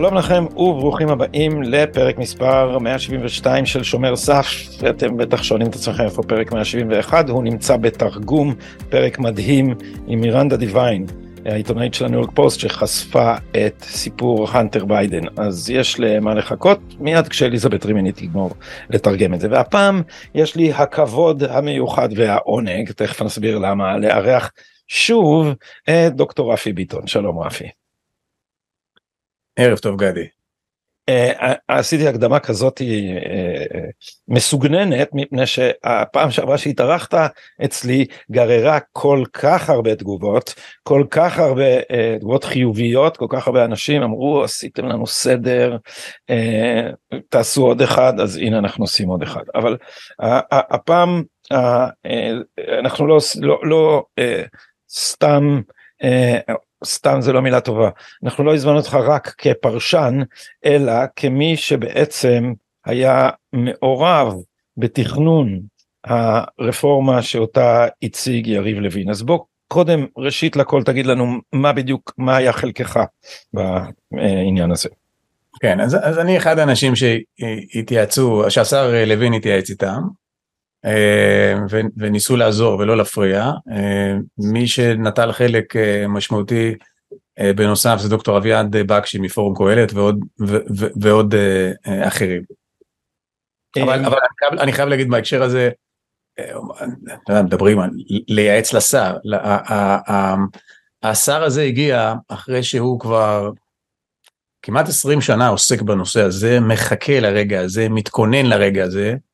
שלום לכם וברוכים הבאים לפרק מספר 172 של שומר סף. אתם בטח שואלים את עצמכם איפה פרק 171, הוא נמצא בתרגום, פרק מדהים עם מירנדה דיוויין, העיתונאית של הניו יורק פוסט שחשפה את סיפור הנטר ביידן. אז יש למה לחכות מיד כשאליזבת רימני תגמור לתרגם את זה. והפעם יש לי הכבוד המיוחד והעונג, תכף נסביר למה, לארח שוב את דוקטור רפי ביטון. שלום רפי. ערב טוב גדי. Uh, עשיתי הקדמה כזאת uh, מסוגננת מפני שהפעם שעברה שהתארחת אצלי גררה כל כך הרבה תגובות כל כך הרבה תגובות חיוביות כל כך הרבה אנשים אמרו עשיתם לנו סדר תעשו עוד אחד אז הנה אנחנו עושים עוד אחד אבל הפעם אנחנו לא לא, לא סתם סתם זה לא מילה טובה, אנחנו לא הזמנו אותך רק כפרשן, אלא כמי שבעצם היה מעורב בתכנון הרפורמה שאותה הציג יריב לוין. אז בוא קודם ראשית לכל תגיד לנו מה בדיוק, מה היה חלקך בעניין הזה. כן, אז, אז אני אחד האנשים שהתייעצו, שהשר לוין התייעץ איתם, וניסו לעזור ולא להפריע. אה, מי שנטל חלק אה, משמעותי בנוסף זה דוקטור אביעד בקשי מפורום קהלת ועוד, ועוד אחרים. אבל, אבל אני, חייב, אני חייב להגיד בהקשר הזה, מדברים על לייעץ לשר, השר הזה הגיע אחרי שהוא כבר כמעט 20 שנה עוסק בנושא הזה, מחכה לרגע הזה, מתכונן לרגע הזה, אה,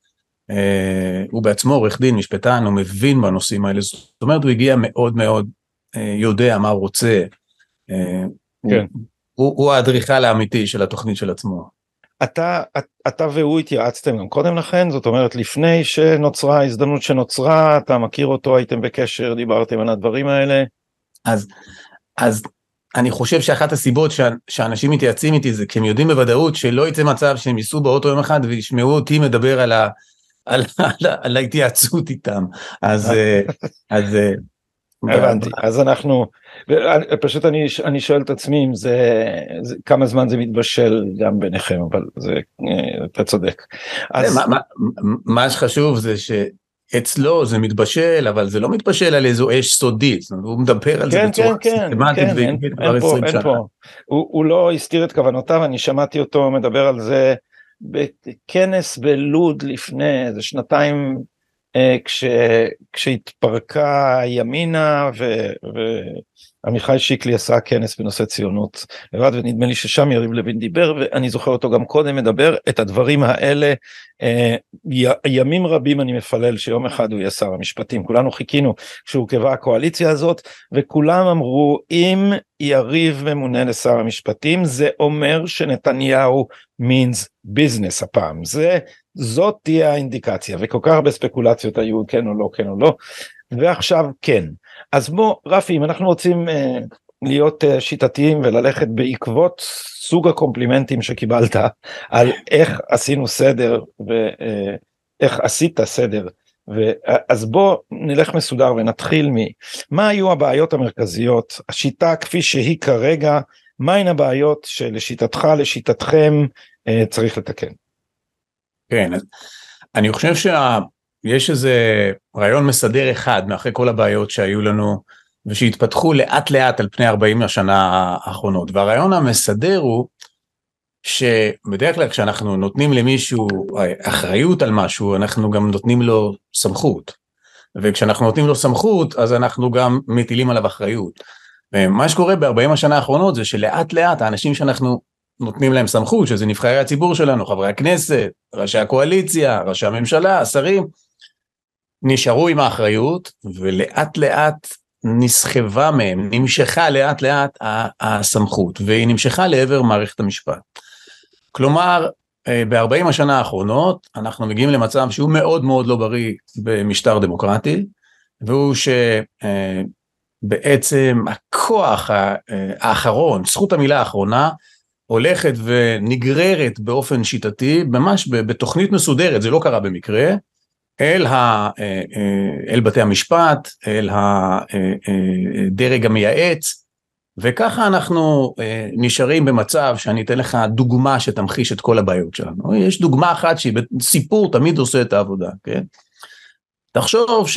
הוא בעצמו עורך דין, משפטן, הוא מבין בנושאים האלה, זאת אומרת הוא הגיע מאוד מאוד אה, יודע מה הוא רוצה, אה, כן. הוא, הוא האדריכל האמיתי של התוכנית של עצמו. אתה, אתה והוא התייעצתם גם קודם לכן, זאת אומרת לפני שנוצרה ההזדמנות שנוצרה, אתה מכיר אותו, הייתם בקשר, דיברתם על הדברים האלה. אז, אז אני חושב שאחת הסיבות שה, שאנשים מתייעצים איתי זה כי הם יודעים בוודאות שלא יצא מצב שהם ייסעו באוטו יום אחד וישמעו אותי מדבר על ה... על, על, על ההתייעצות איתם אז אה, אז אה, הבנתי אז אנחנו פשוט אני אני שואל את עצמי אם זה, זה כמה זמן זה מתבשל גם ביניכם אבל זה אה, אתה צודק. אז... מה, מה, מה שחשוב זה ש... אצלו זה מתבשל אבל זה לא מתבשל על איזו אש סודית הוא מדבר על כן, זה בצורה כן, סיסטמטית כן, אין, אין פה, אין פה. הוא, הוא לא הסתיר את כוונותיו אני שמעתי אותו מדבר על זה בכנס בלוד לפני איזה שנתיים כש, כשהתפרקה ימינה ו, ועמיחי שיקלי עשה כנס בנושא ציונות לבד ונדמה לי ששם יריב לוין דיבר ואני זוכר אותו גם קודם מדבר את הדברים האלה אה, י, ימים רבים אני מפלל שיום אחד הוא יהיה שר המשפטים. כולנו חיכינו כשהורכבה הקואליציה הזאת וכולם אמרו אם יריב ממונה לשר המשפטים זה אומר שנתניהו means business הפעם. זה זאת תהיה האינדיקציה וכל כך הרבה ספקולציות היו כן או לא כן או לא ועכשיו כן אז בוא רפי אם אנחנו רוצים אה, להיות אה, שיטתיים וללכת בעקבות סוג הקומפלימנטים שקיבלת על איך עשינו סדר ואיך אה, עשית סדר אז בוא נלך מסודר ונתחיל ממה היו הבעיות המרכזיות השיטה כפי שהיא כרגע מהן הבעיות שלשיטתך לשיטתכם אה, צריך לתקן. כן, אני חושב שיש איזה רעיון מסדר אחד מאחרי כל הבעיות שהיו לנו ושהתפתחו לאט לאט על פני 40 השנה האחרונות והרעיון המסדר הוא שבדרך כלל כשאנחנו נותנים למישהו אחריות על משהו אנחנו גם נותנים לו סמכות וכשאנחנו נותנים לו סמכות אז אנחנו גם מטילים עליו אחריות. ומה שקורה ב-40 השנה האחרונות זה שלאט לאט האנשים שאנחנו נותנים להם סמכות, שזה נבחרי הציבור שלנו, חברי הכנסת, ראשי הקואליציה, ראשי הממשלה, השרים, נשארו עם האחריות, ולאט לאט נסחבה מהם, נמשכה לאט לאט הסמכות, והיא נמשכה לעבר מערכת המשפט. כלומר, אה, ב-40 השנה האחרונות אנחנו מגיעים למצב שהוא מאוד מאוד לא בריא במשטר דמוקרטי, והוא שבעצם אה, הכוח אה, האחרון, זכות המילה האחרונה, הולכת ונגררת באופן שיטתי, ממש בתוכנית מסודרת, זה לא קרה במקרה, אל, ה, אה, אה, אל בתי המשפט, אל הדרג המייעץ, וככה אנחנו אה, נשארים במצב שאני אתן לך דוגמה שתמחיש את כל הבעיות שלנו. יש דוגמה אחת שהיא סיפור תמיד עושה את העבודה, כן? תחשוב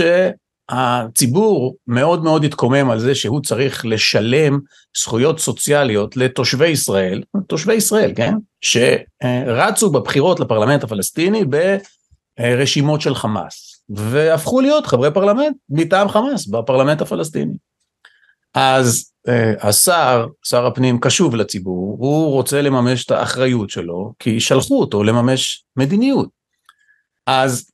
שהציבור מאוד מאוד התקומם על זה שהוא צריך לשלם זכויות סוציאליות לתושבי ישראל, תושבי ישראל, כן? שרצו בבחירות לפרלמנט הפלסטיני ברשימות של חמאס, והפכו להיות חברי פרלמנט מטעם חמאס בפרלמנט הפלסטיני. אז אה, השר, שר הפנים קשוב לציבור, הוא רוצה לממש את האחריות שלו, כי שלחו אותו לממש מדיניות. אז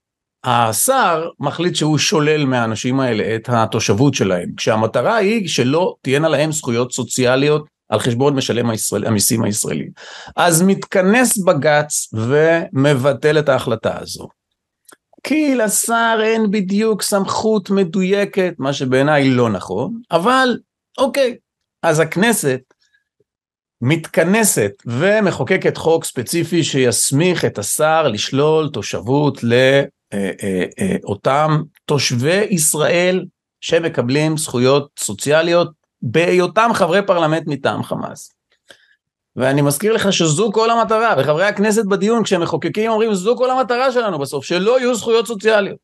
השר מחליט שהוא שולל מהאנשים האלה את התושבות שלהם, כשהמטרה היא שלא תהיינה להם זכויות סוציאליות על חשבון משלם הישראל, המיסים הישראלים. אז מתכנס בג"ץ ומבטל את ההחלטה הזו. כי לשר אין בדיוק סמכות מדויקת, מה שבעיניי לא נכון, אבל אוקיי, אז הכנסת מתכנסת ומחוקקת חוק ספציפי שיסמיך את השר לשלול תושבות לאותם תושבי ישראל שמקבלים זכויות סוציאליות בהיותם חברי פרלמנט מטעם חמאס. ואני מזכיר לך שזו כל המטרה, וחברי הכנסת בדיון כשהם מחוקקים אומרים זו כל המטרה שלנו בסוף, שלא יהיו זכויות סוציאליות.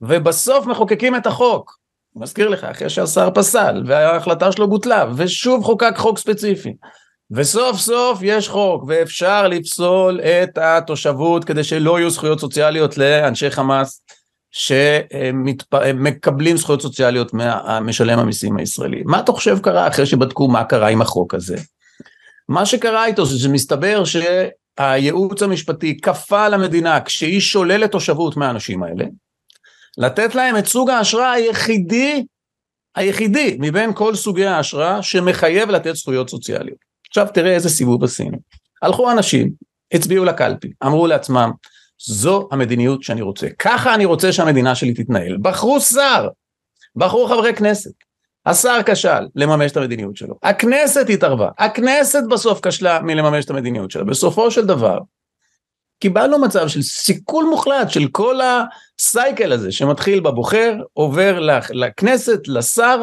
ובסוף מחוקקים את החוק. מזכיר לך, אחרי שהשר פסל וההחלטה שלו בוטלה, ושוב חוקק חוק ספציפי. וסוף סוף יש חוק, ואפשר לפסול את התושבות כדי שלא יהיו זכויות סוציאליות לאנשי חמאס שמקבלים זכויות סוציאליות ממשלם המיסים הישראלי. מה אתה חושב קרה אחרי שבדקו מה קרה עם החוק הזה? מה שקרה איתו זה שמסתבר שהייעוץ המשפטי כפה על המדינה כשהיא שוללת תושבות מהאנשים האלה, לתת להם את סוג האשרה היחידי, היחידי מבין כל סוגי האשרה שמחייב לתת זכויות סוציאליות. עכשיו תראה איזה סיבוב עשינו. הלכו אנשים, הצביעו לקלפי, אמרו לעצמם, זו המדיניות שאני רוצה, ככה אני רוצה שהמדינה שלי תתנהל. בחרו שר, בחרו חברי כנסת. השר כשל לממש את המדיניות שלו, הכנסת התערבה, הכנסת בסוף כשלה מלממש את המדיניות שלה. בסופו של דבר, קיבלנו מצב של סיכול מוחלט של כל הסייקל הזה שמתחיל בבוחר, עובר לכנסת, לשר,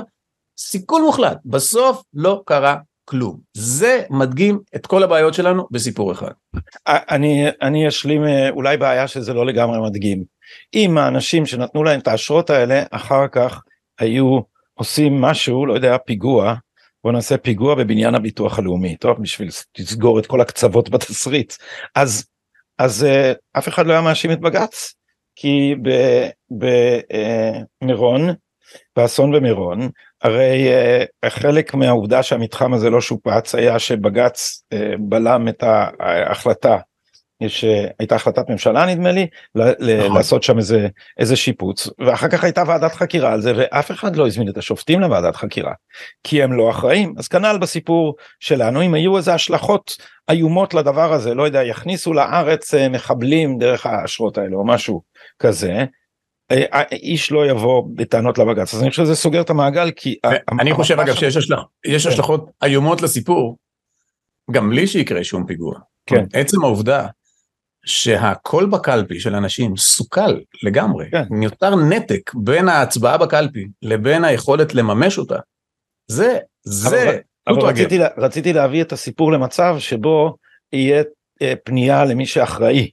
סיכול מוחלט. בסוף לא קרה כלום. זה מדגים את כל הבעיות שלנו בסיפור אחד. אני, אני אשלים אה, אולי בעיה שזה לא לגמרי מדגים. אם האנשים שנתנו להם את האשרות האלה אחר כך היו עושים משהו, לא יודע, פיגוע, בוא נעשה פיגוע בבניין הביטוח הלאומי, טוב, בשביל לסגור את כל הקצוות בתסריט. אז אז uh, אף אחד לא היה מאשים את בג"ץ כי במירון, uh, באסון במירון, הרי uh, חלק מהעובדה שהמתחם הזה לא שופץ היה שבג"ץ uh, בלם את ההחלטה יש הייתה החלטת ממשלה נדמה לי נכון. לעשות שם איזה איזה שיפוץ ואחר כך הייתה ועדת חקירה על זה ואף אחד לא הזמין את השופטים לוועדת חקירה כי הם לא אחראים אז כנ"ל בסיפור שלנו אם היו איזה השלכות איומות לדבר הזה לא יודע יכניסו לארץ אה, מחבלים דרך האשרות האלה או משהו כזה. אה, אה, איש לא יבוא בטענות לבג"ץ אז אני חושב שזה סוגר את המעגל כי אני חושב אגב שיש כן. השלכות איומות לסיפור גם בלי שיקרה שום פיגוע. כן. עצם העובדה שהקול בקלפי של אנשים סוכל לגמרי, כן. נותר נתק בין ההצבעה בקלפי לבין היכולת לממש אותה. זה, זה, אבל, אבל רציתי, רציתי להביא את הסיפור למצב שבו יהיה אה, פנייה למי שאחראי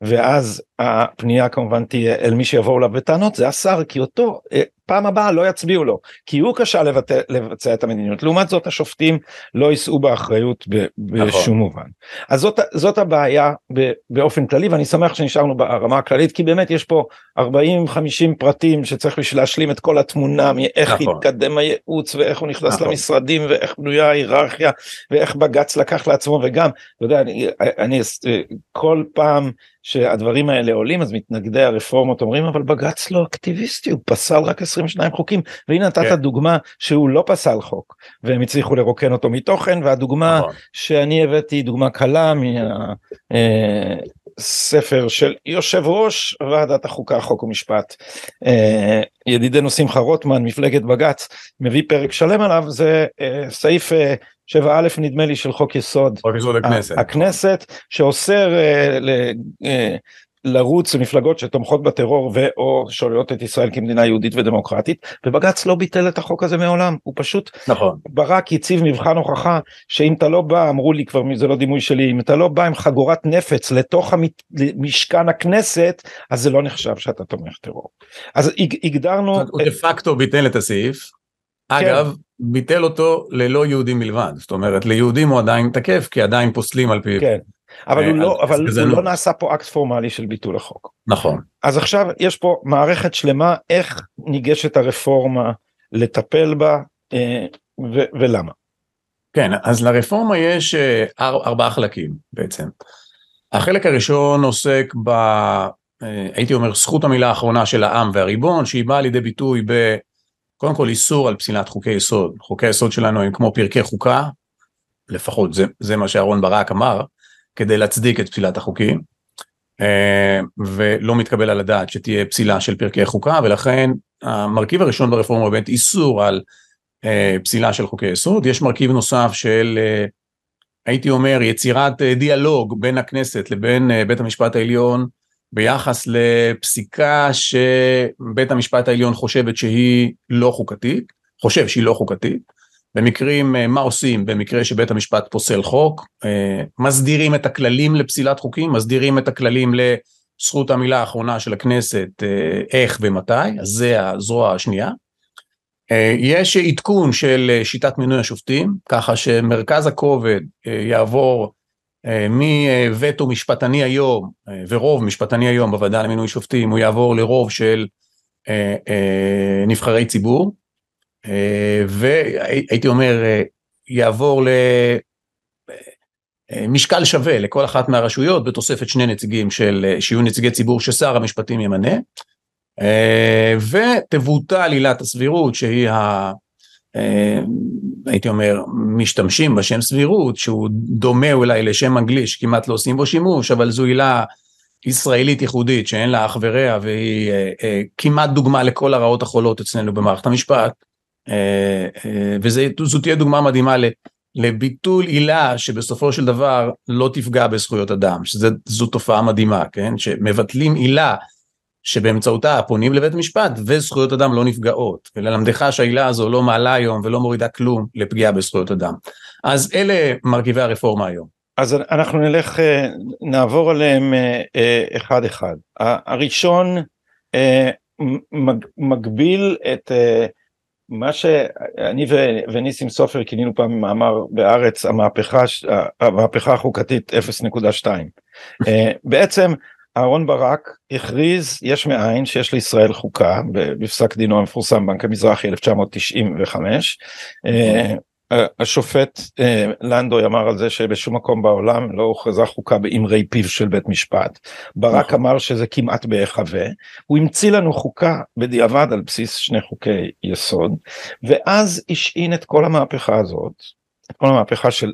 ואז הפנייה כמובן תהיה אל מי שיבואו אליו בטענות זה השר כי אותו אה, פעם הבאה לא יצביעו לו כי הוא קשה לבטא, לבצע את המדיניות לעומת זאת השופטים לא יישאו באחריות ב, בשום נכון. מובן אז זאת, זאת הבעיה ב, באופן כללי ואני שמח שנשארנו ברמה הכללית כי באמת יש פה 40-50 פרטים שצריך להשלים את כל התמונה מאיך נכון. התקדם הייעוץ ואיך הוא נכנס נכון. למשרדים ואיך בנויה ההיררכיה ואיך בג"ץ לקח לעצמו וגם אתה יודע אני, אני כל פעם שהדברים האלה עולים, אז מתנגדי הרפורמות אומרים, אבל בג"ץ לא אקטיביסטי, הוא פסל רק 22 חוקים. והנה נתת כן. דוגמה שהוא לא פסל חוק, והם הצליחו לרוקן אותו מתוכן, והדוגמה נכון. שאני הבאתי, דוגמה קלה מהספר אה, של יושב ראש ועדת החוקה, חוק ומשפט. אה, ידידנו שמחה רוטמן, מפלגת בג"ץ, מביא פרק שלם עליו, זה אה, סעיף שבע א' נדמה לי של חוק יסוד. חוק יסוד הכנסת. הכנסת שאוסר אה, ל, אה, לרוץ למפלגות שתומכות בטרור ואו שוללות את ישראל כמדינה יהודית ודמוקרטית ובג"ץ לא ביטל את החוק הזה מעולם הוא פשוט נכון ברק הציב מבחן הוכחה שאם אתה לא בא אמרו לי כבר זה לא דימוי שלי אם אתה לא בא עם חגורת נפץ לתוך משכן הכנסת אז זה לא נחשב שאתה תומך טרור אז הגדרנו הוא דה פקטו ביטל את הסעיף אגב כן. ביטל אותו ללא יהודים מלבד זאת אומרת ליהודים הוא עדיין תקף כי עדיין פוסלים על פי כן. אבל הוא, אה, לא, אבל הוא לא נעשה פה אקט פורמלי של ביטול החוק. נכון. אז עכשיו יש פה מערכת שלמה איך ניגשת הרפורמה לטפל בה אה, ו- ולמה. כן, אז לרפורמה יש אה, ארבעה חלקים בעצם. החלק הראשון עוסק ב... הייתי אומר זכות המילה האחרונה של העם והריבון שהיא באה לידי ביטוי ב... קודם כל איסור על פסילת חוקי יסוד. חוקי היסוד שלנו הם כמו פרקי חוקה, לפחות זה, זה מה שאהרון ברק אמר, כדי להצדיק את פסילת החוקים, אה, ולא מתקבל על הדעת שתהיה פסילה של פרקי חוקה, ולכן המרכיב הראשון ברפורמה הוא באמת איסור על אה, פסילה של חוקי יסוד, יש מרכיב נוסף של אה, הייתי אומר יצירת דיאלוג בין הכנסת לבין בית המשפט העליון ביחס לפסיקה שבית המשפט העליון חושבת שהיא לא חוקתית, חושב שהיא לא חוקתית, במקרים, אה, מה עושים במקרה שבית המשפט פוסל חוק, אה, מסדירים את הכללים לפסילת חוקים, מסדירים את הכללים לזכות המילה האחרונה של הכנסת, אה, איך ומתי, אז זה הזרוע השנייה. יש עדכון של שיטת מינוי השופטים, ככה שמרכז הכובד יעבור מווטו משפטני היום, ורוב משפטני היום בוועדה למינוי שופטים, הוא יעבור לרוב של נבחרי ציבור, אה, והייתי אומר אה, יעבור למשקל שווה לכל אחת מהרשויות בתוספת שני נציגים של שיהיו נציגי ציבור ששר המשפטים ימנה. אה, ותבוטל עילת הסבירות שהיא ה... הייתי אומר משתמשים בשם סבירות שהוא דומה אולי לשם אנגלי שכמעט לא עושים בו שימוש אבל זו עילה ישראלית ייחודית שאין לה אח ורע והיא כמעט דוגמה לכל הרעות החולות אצלנו במערכת המשפט אה, אה, וזו תהיה דוגמה מדהימה לביטול עילה שבסופו של דבר לא תפגע בזכויות אדם, שזו תופעה מדהימה, כן? שמבטלים עילה שבאמצעותה פונים לבית המשפט וזכויות אדם לא נפגעות, וללמדך שהעילה הזו לא מעלה היום ולא מורידה כלום לפגיעה בזכויות אדם. אז אלה מרכיבי הרפורמה היום. אז אנחנו נלך, אה, נעבור עליהם אחד אחד. הראשון מגביל את מה שאני וניסים סופר כינינו פעם מאמר בארץ המהפכה, המהפכה החוקתית 0.2. אה, בעצם אהרון ברק הכריז יש מאין שיש לישראל חוקה בפסק דינו המפורסם בנק המזרחי 1995 השופט אה, לנדוי אמר על זה שבשום מקום בעולם לא הוכרזה חוקה באמרי פיו של בית משפט. ברק נכון. אמר שזה כמעט בהיחווה. הוא המציא לנו חוקה בדיעבד על בסיס שני חוקי יסוד ואז השעין את כל המהפכה הזאת, את כל המהפכה של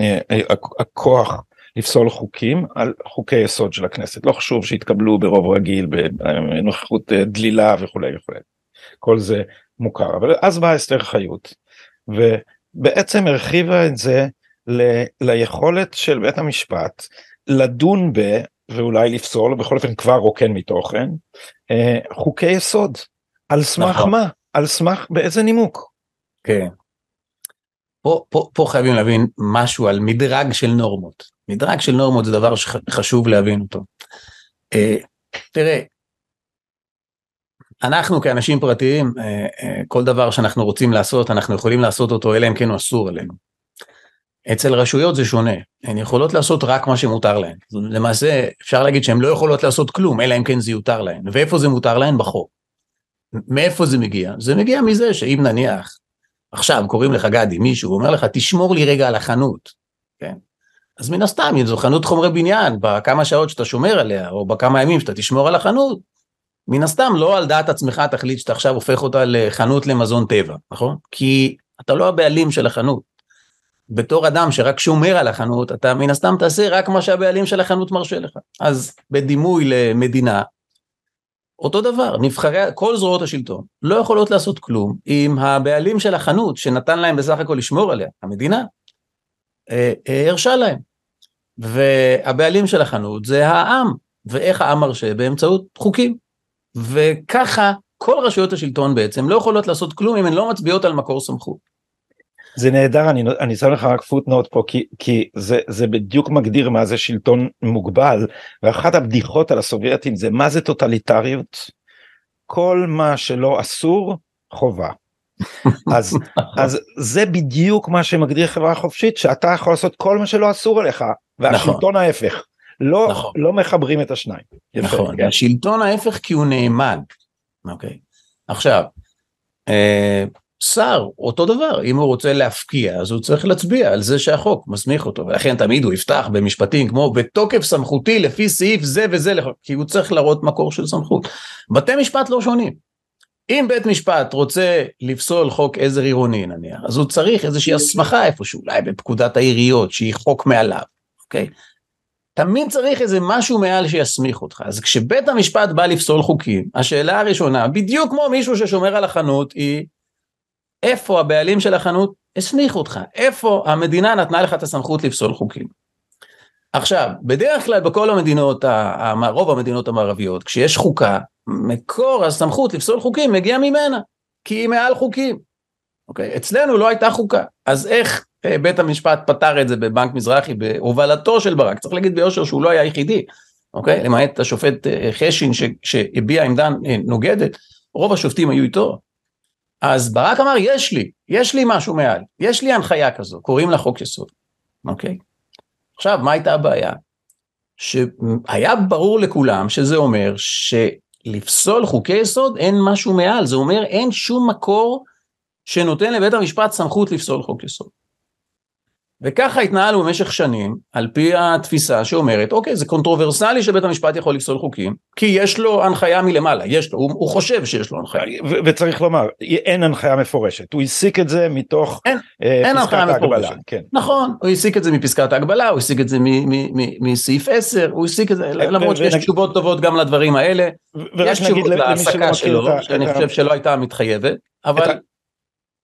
אה, אה, הכוח לפסול חוקים על חוקי יסוד של הכנסת. לא חשוב שיתקבלו ברוב רגיל בנוכחות דלילה וכולי וכולי. כל זה מוכר אבל אז בא אסתר חיות. ו... בעצם הרחיבה את זה ל, ליכולת של בית המשפט לדון ב, ואולי לפסול, בכל אופן כבר רוקן מתוכן, אה, חוקי יסוד. על סמך נכון. מה? על סמך באיזה נימוק? כן. פה, פה, פה חייבים להבין משהו על מדרג של נורמות. מדרג של נורמות זה דבר שחשוב להבין אותו. אה, תראה, אנחנו כאנשים פרטיים, אה, אה, כל דבר שאנחנו רוצים לעשות, אנחנו יכולים לעשות אותו, אלא אם כן הוא אסור עלינו. אצל רשויות זה שונה, הן יכולות לעשות רק מה שמותר להן. למעשה, אפשר להגיד שהן לא יכולות לעשות כלום, אלא אם כן זה יותר להן. ואיפה זה מותר להן? בחוק. מאיפה זה מגיע? זה מגיע מזה שאם נניח, עכשיו קוראים לך גדי, מישהו אומר לך, תשמור לי רגע על החנות, כן? אז מן הסתם, אם זו חנות חומרי בניין, בכמה שעות שאתה שומר עליה, או בכמה ימים שאתה תשמור על החנות, מן הסתם לא על דעת עצמך תחליט שאתה עכשיו הופך אותה לחנות למזון טבע, נכון? כי אתה לא הבעלים של החנות. בתור אדם שרק שומר על החנות, אתה מן הסתם תעשה רק מה שהבעלים של החנות מרשה לך. אז בדימוי למדינה, אותו דבר, נבחרי, כל זרועות השלטון לא יכולות לעשות כלום אם הבעלים של החנות שנתן להם בסך הכל לשמור עליה, המדינה, אה, אה, הרשה להם. והבעלים של החנות זה העם, ואיך העם מרשה? באמצעות חוקים. וככה כל רשויות השלטון בעצם לא יכולות לעשות כלום אם הן לא מצביעות על מקור סמכות. זה נהדר אני אני שם לך רק פוטנוט פה כי כי זה זה בדיוק מגדיר מה זה שלטון מוגבל ואחת הבדיחות על הסובייטים זה מה זה טוטליטריות. כל מה שלא אסור חובה. אז אז זה בדיוק מה שמגדיר חברה חופשית שאתה יכול לעשות כל מה שלא אסור עליך והשלטון נכון. ההפך. לא נכון. לא מחברים את השניים. נכון, כן. השלטון ההפך כי הוא נאמן. אוקיי. עכשיו, אה, שר אותו דבר אם הוא רוצה להפקיע אז הוא צריך להצביע על זה שהחוק מסמיך אותו ולכן תמיד הוא יפתח במשפטים כמו בתוקף סמכותי לפי סעיף זה וזה כי הוא צריך להראות מקור של סמכות. בתי משפט לא שונים. אם בית משפט רוצה לפסול חוק עזר עירוני נניח אז הוא צריך איזושהי הסמכה איפשהו אולי בפקודת העיריות שהיא חוק מעליו אוקיי. תמיד צריך איזה משהו מעל שיסמיך אותך אז כשבית המשפט בא לפסול חוקים השאלה הראשונה בדיוק כמו מישהו ששומר על החנות היא איפה הבעלים של החנות הסמיך אותך, איפה המדינה נתנה לך את הסמכות לפסול חוקים. עכשיו, בדרך כלל בכל המדינות, רוב המדינות המערביות, כשיש חוקה, מקור הסמכות לפסול חוקים מגיע ממנה, כי היא מעל חוקים. אוקיי? אצלנו לא הייתה חוקה, אז איך אה, בית המשפט פתר את זה בבנק מזרחי בהובלתו של ברק? צריך להגיד ביושר שהוא לא היה היחידי, אוקיי? למעט השופט אה, חשין שהביע עמדה אה, נוגדת, רוב השופטים היו איתו. אז ברק אמר יש לי, יש לי משהו מעל, יש לי הנחיה כזו, קוראים לה חוק יסוד, אוקיי? עכשיו מה הייתה הבעיה? שהיה ברור לכולם שזה אומר שלפסול חוקי יסוד אין משהו מעל, זה אומר אין שום מקור שנותן לבית המשפט סמכות לפסול חוק יסוד. וככה התנהלנו במשך שנים על פי התפיסה שאומרת אוקיי זה קונטרוברסלי שבית המשפט יכול לפסול חוקים כי יש לו הנחיה מלמעלה יש לו הוא, הוא חושב שיש לו הנחיה. וצריך לומר אין הנחיה מפורשת. הוא הסיק את זה מתוך אין, אה, אין הנחיה מפורשת. כן. נכון הוא הסיק את זה מפסקת ההגבלה הוא הסיק את זה מסעיף 10 הוא הסיק את זה למרות שיש תשובות טובות גם לדברים האלה. יש תשובות להעסקה שלו שאני חושב שלא הייתה מתחייבת אבל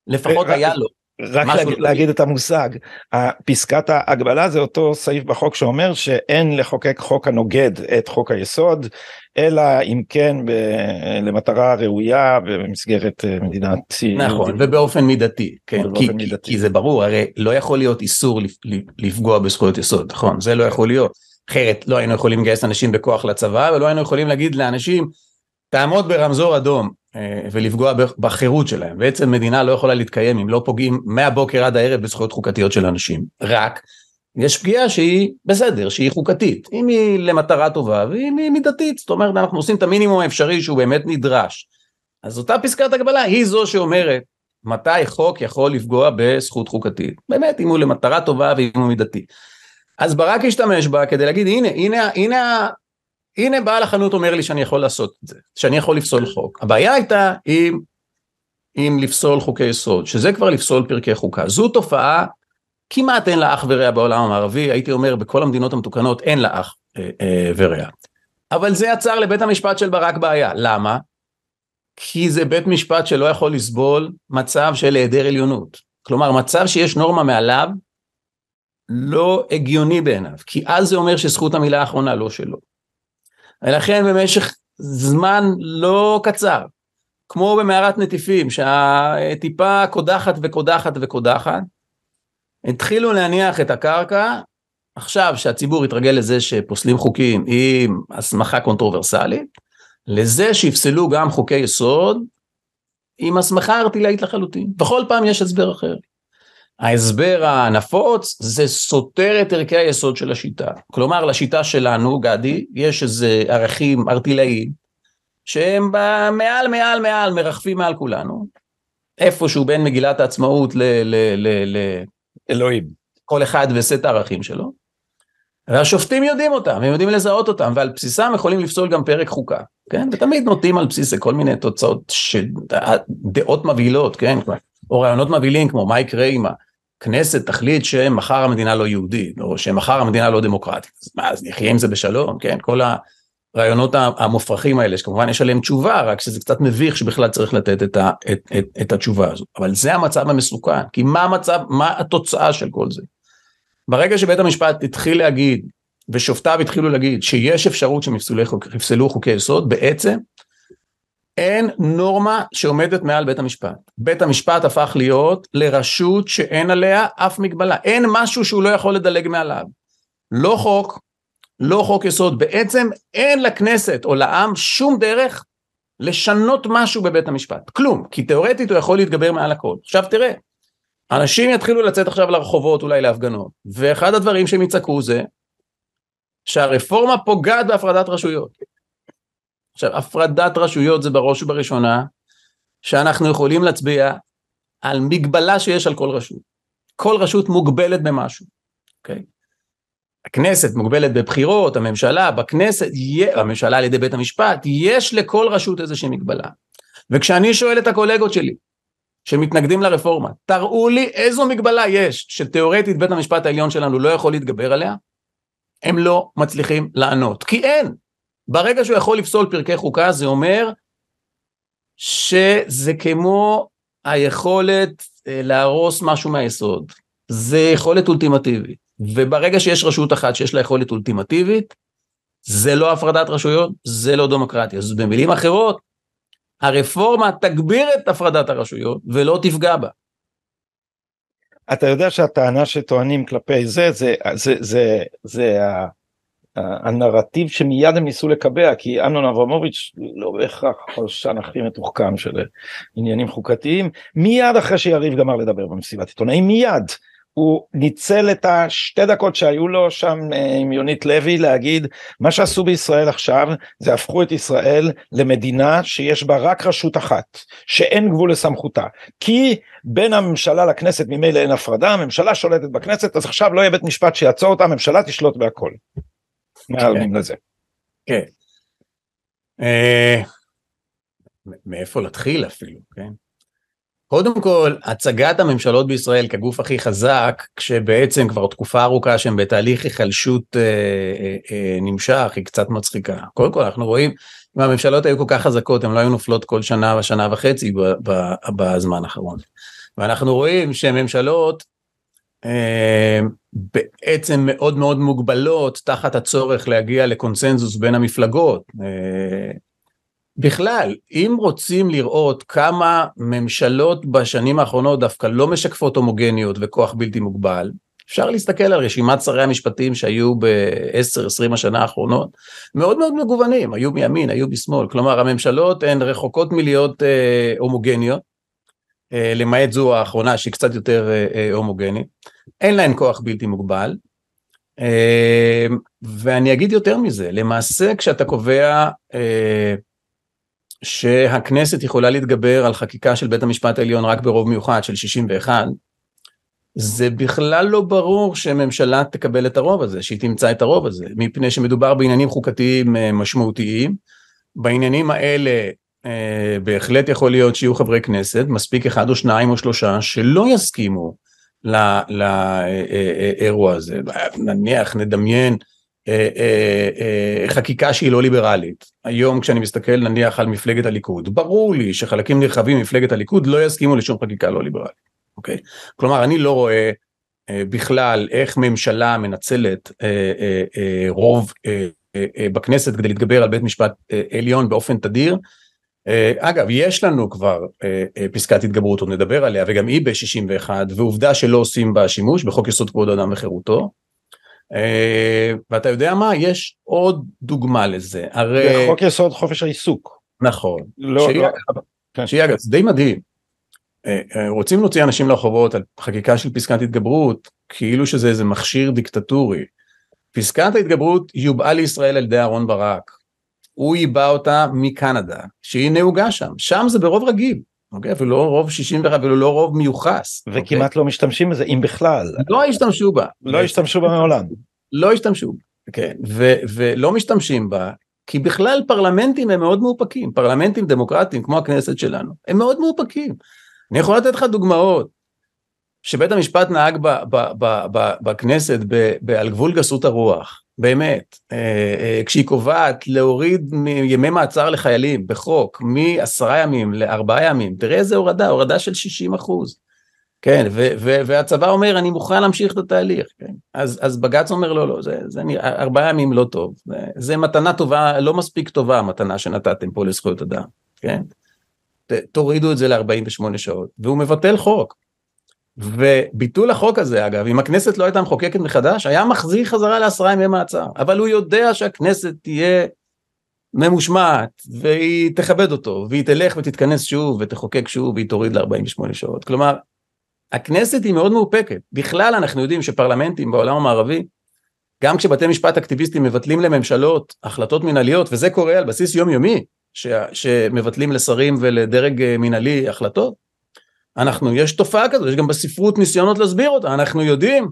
לפחות היה לו רק להגיד, להגיד את המושג, פסקת ההגבלה זה אותו סעיף בחוק שאומר שאין לחוקק חוק הנוגד את חוק היסוד, אלא אם כן ב, למטרה ראויה במסגרת אה, מדינת... נכון, ובאופן מידתי, כן, כי, מידתי. כי זה ברור, הרי לא יכול להיות איסור לפגוע בזכויות יסוד, נכון, זה לא יכול להיות, אחרת לא היינו יכולים לגייס אנשים בכוח לצבא ולא היינו יכולים להגיד לאנשים תעמוד ברמזור אדום ולפגוע בחירות שלהם. בעצם מדינה לא יכולה להתקיים אם לא פוגעים מהבוקר עד הערב בזכויות חוקתיות של אנשים. רק יש פגיעה שהיא בסדר, שהיא חוקתית. אם היא למטרה טובה ואם היא מידתית, זאת אומרת אנחנו עושים את המינימום האפשרי שהוא באמת נדרש. אז אותה פסקת הגבלה היא זו שאומרת מתי חוק יכול לפגוע בזכות חוקתית. באמת אם הוא למטרה טובה ואם הוא מידתי. אז ברק השתמש בה כדי להגיד הנה הנה הנה הנה בעל החנות אומר לי שאני יכול לעשות את זה, שאני יכול לפסול חוק. הבעיה הייתה עם, עם לפסול חוקי יסוד, שזה כבר לפסול פרקי חוקה. זו תופעה כמעט אין לה אח ורע בעולם המערבי, הייתי אומר בכל המדינות המתוקנות אין לה אח אה, אה, ורע. אבל זה יצר לבית המשפט של ברק בעיה, למה? כי זה בית משפט שלא יכול לסבול מצב של היעדר עליונות. כלומר מצב שיש נורמה מעליו לא הגיוני בעיניו, כי אז זה אומר שזכות המילה האחרונה לא שלו. ולכן במשך זמן לא קצר, כמו במערת נטיפים, שהטיפה קודחת וקודחת וקודחת, התחילו להניח את הקרקע, עכשיו שהציבור התרגל לזה שפוסלים חוקים עם הסמכה קונטרוברסלית, לזה שיפסלו גם חוקי יסוד עם הסמכה ערטילאית לחלוטין. בכל פעם יש הסבר אחר. ההסבר הנפוץ זה סותר את ערכי היסוד של השיטה. כלומר לשיטה שלנו, גדי, יש איזה ערכים ערטילאיים שהם מעל מעל מעל מרחפים מעל כולנו. איפשהו בין מגילת העצמאות ל... ל, ל, ל אלוהים. כל אחד וסט הערכים שלו. והשופטים יודעים אותם, הם יודעים לזהות אותם, ועל בסיסם יכולים לפסול גם פרק חוקה, כן? ותמיד נוטים על בסיס כל מיני תוצאות, ש... דעות מבהילות, כן? או רעיונות מבהילים כמו מה יקרה אם הכנסת תחליט שמחר המדינה לא יהודית, או שמחר המדינה לא דמוקרטית, אז מה, אז נחיה עם זה בשלום, כן? כל הרעיונות המופרכים האלה, שכמובן יש עליהם תשובה, רק שזה קצת מביך שבכלל צריך לתת את, ה, את, את, את התשובה הזו. אבל זה המצב המסוכן, כי מה המצב, מה התוצאה של כל זה? ברגע שבית המשפט התחיל להגיד ושופטיו התחילו להגיד שיש אפשרות שהם יפסלו חוקי יסוד, בעצם אין נורמה שעומדת מעל בית המשפט. בית המשפט הפך להיות לרשות שאין עליה אף מגבלה. אין משהו שהוא לא יכול לדלג מעליו. לא חוק, לא חוק יסוד. בעצם אין לכנסת או לעם שום דרך לשנות משהו בבית המשפט. כלום. כי תאורטית הוא יכול להתגבר מעל הכל. עכשיו תראה, אנשים יתחילו לצאת עכשיו לרחובות אולי להפגנות, ואחד הדברים שהם יצעקו זה שהרפורמה פוגעת בהפרדת רשויות. עכשיו, הפרדת רשויות זה בראש ובראשונה שאנחנו יכולים להצביע על מגבלה שיש על כל רשות. כל רשות מוגבלת במשהו, אוקיי? Okay? הכנסת מוגבלת בבחירות, הממשלה בכנסת, הממשלה על ידי בית המשפט, יש לכל רשות איזושהי מגבלה. וכשאני שואל את הקולגות שלי, שמתנגדים לרפורמה, תראו לי איזו מגבלה יש שתאורטית בית המשפט העליון שלנו לא יכול להתגבר עליה, הם לא מצליחים לענות, כי אין. ברגע שהוא יכול לפסול פרקי חוקה זה אומר שזה כמו היכולת אה, להרוס משהו מהיסוד, זה יכולת אולטימטיבית, וברגע שיש רשות אחת שיש לה יכולת אולטימטיבית, זה לא הפרדת רשויות, זה לא דמוקרטיה. אז במילים אחרות, הרפורמה תגביר את הפרדת הרשויות ולא תפגע בה. אתה יודע שהטענה שטוענים כלפי זה, זה, זה, זה, זה הנרטיב שמיד הם ניסו לקבע, כי אמנון אברמוביץ' לא בהכרח הפרשן הכי מתוחכם של עניינים חוקתיים, מיד אחרי שיריב גמר לדבר במסיבת עיתונאים, מיד הוא ניצל את השתי דקות שהיו לו שם אה, עם יונית לוי להגיד מה שעשו בישראל עכשיו זה הפכו את ישראל למדינה שיש בה רק רשות אחת שאין גבול לסמכותה כי בין הממשלה לכנסת ממילא אין הפרדה הממשלה שולטת בכנסת אז עכשיו לא יהיה בית משפט שיעצור אותה הממשלה תשלוט בהכל. כן. לזה. כן. אה, מאיפה להתחיל אפילו כן. קודם כל, הצגת הממשלות בישראל כגוף הכי חזק, כשבעצם כבר תקופה ארוכה שהם בתהליך היחלשות אה, אה, אה, נמשך, היא קצת מצחיקה. קודם כל, אנחנו רואים, אם הממשלות היו כל כך חזקות, הן לא היו נופלות כל שנה ושנה וחצי בזמן האחרון. ואנחנו רואים שממשלות בעצם מאוד מאוד מוגבלות תחת הצורך להגיע לקונסנזוס בין המפלגות. אה, בכלל, אם רוצים לראות כמה ממשלות בשנים האחרונות דווקא לא משקפות הומוגניות וכוח בלתי מוגבל, אפשר להסתכל על רשימת שרי המשפטים שהיו ב-10-20 השנה האחרונות, מאוד מאוד מגוונים, היו מימין, היו בשמאל, כלומר הממשלות הן רחוקות מלהיות אה, הומוגניות, אה, למעט זו האחרונה שהיא קצת יותר אה, אה, הומוגנית, אין להן כוח בלתי מוגבל, אה, ואני אגיד יותר מזה, למעשה כשאתה קובע אה, שהכנסת יכולה להתגבר על חקיקה של בית המשפט העליון רק ברוב מיוחד של 61, זה בכלל לא ברור שממשלה תקבל את הרוב הזה, שהיא תמצא את הרוב הזה, מפני שמדובר בעניינים חוקתיים אה, משמעותיים. בעניינים האלה אה, בהחלט יכול להיות שיהיו חברי כנסת, מספיק אחד או שניים או שלושה, שלא יסכימו לאירוע אה, הזה. נניח, נדמיין אה, אה, אה, חקיקה שהיא לא ליברלית. היום כשאני מסתכל נניח על מפלגת הליכוד, ברור לי שחלקים נרחבים ממפלגת הליכוד לא יסכימו לשום חקיקה לא ליברלית, אוקיי? כלומר אני לא רואה בכלל איך ממשלה מנצלת רוב בכנסת כדי להתגבר על בית משפט עליון באופן תדיר. אגב, יש לנו כבר פסקת התגברות, עוד נדבר עליה, וגם היא ב-61, ועובדה שלא עושים בה שימוש בחוק יסוד כבוד אדם וחירותו. אה, ואתה יודע מה? יש עוד דוגמה לזה. הרי... בחוק יסוד חופש העיסוק. נכון. לא, שהיא, לא... כן. שהיא אגב, זה די מדהים. אה, אה, רוצים להוציא אנשים לרחובות על חקיקה של פסקת התגברות, כאילו שזה איזה מכשיר דיקטטורי. פסקת ההתגברות יובאה לישראל על ידי אהרן ברק. הוא ייבא אותה מקנדה, שהיא נהוגה שם. שם זה ברוב רגיל. אוקיי? אפילו לא רוב 61 אפילו לא רוב מיוחס. וכמעט אוקיי? לא משתמשים בזה אם בכלל. לא השתמשו בה. לא השתמשו בה מעולם. לא השתמשו כן, ו- ולא משתמשים בה, כי בכלל פרלמנטים הם מאוד מאופקים, פרלמנטים דמוקרטיים כמו הכנסת שלנו, הם מאוד מאופקים. אני יכול לתת לך דוגמאות, שבית המשפט נהג ב- ב- ב- ב- בכנסת ב- ב- על גבול גסות הרוח, באמת, אה, אה, כשהיא קובעת להוריד ימי מעצר לחיילים בחוק מעשרה ימים לארבעה ימים, תראה איזה הורדה, הורדה של 60 אחוז. כן, ו- ו- והצבא אומר אני מוכן להמשיך את התהליך, כן? אז, אז בג"ץ אומר לא, לא, זה, זה נראה, ארבעה ימים לא טוב, זה, זה מתנה טובה, לא מספיק טובה המתנה שנתתם פה לזכויות אדם, כן? ת, תורידו את זה ל-48 שעות, והוא מבטל חוק. וביטול החוק הזה אגב, אם הכנסת לא הייתה מחוקקת מחדש, היה מחזיר חזרה לעשרה ימי מעצר, אבל הוא יודע שהכנסת תהיה ממושמעת, והיא תכבד אותו, והיא תלך ותתכנס שוב, ותחוקק שוב, והיא תוריד ל-48 שעות. כלומר, הכנסת היא מאוד מאופקת. בכלל אנחנו יודעים שפרלמנטים בעולם המערבי, גם כשבתי משפט אקטיביסטים מבטלים לממשלות החלטות מנהליות, וזה קורה על בסיס יומיומי, ש, שמבטלים לשרים ולדרג אה, מנהלי החלטות, אנחנו, יש תופעה כזו, יש גם בספרות ניסיונות להסביר אותה, אנחנו יודעים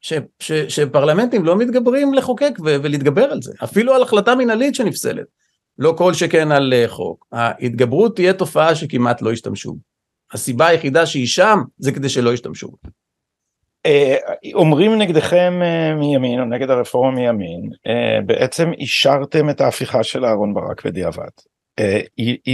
ש, ש, שפרלמנטים לא מתגברים לחוקק ו, ולהתגבר על זה, אפילו על החלטה מנהלית שנפסלת, לא כל שכן על אה, חוק. ההתגברות תהיה תופעה שכמעט לא ישתמשו. הסיבה היחידה שהיא שם זה כדי שלא ישתמשו. אה, אומרים נגדכם אה, מימין או נגד הרפורמה מימין בעצם אישרתם את ההפיכה של אהרן ברק בדיעבד. אה,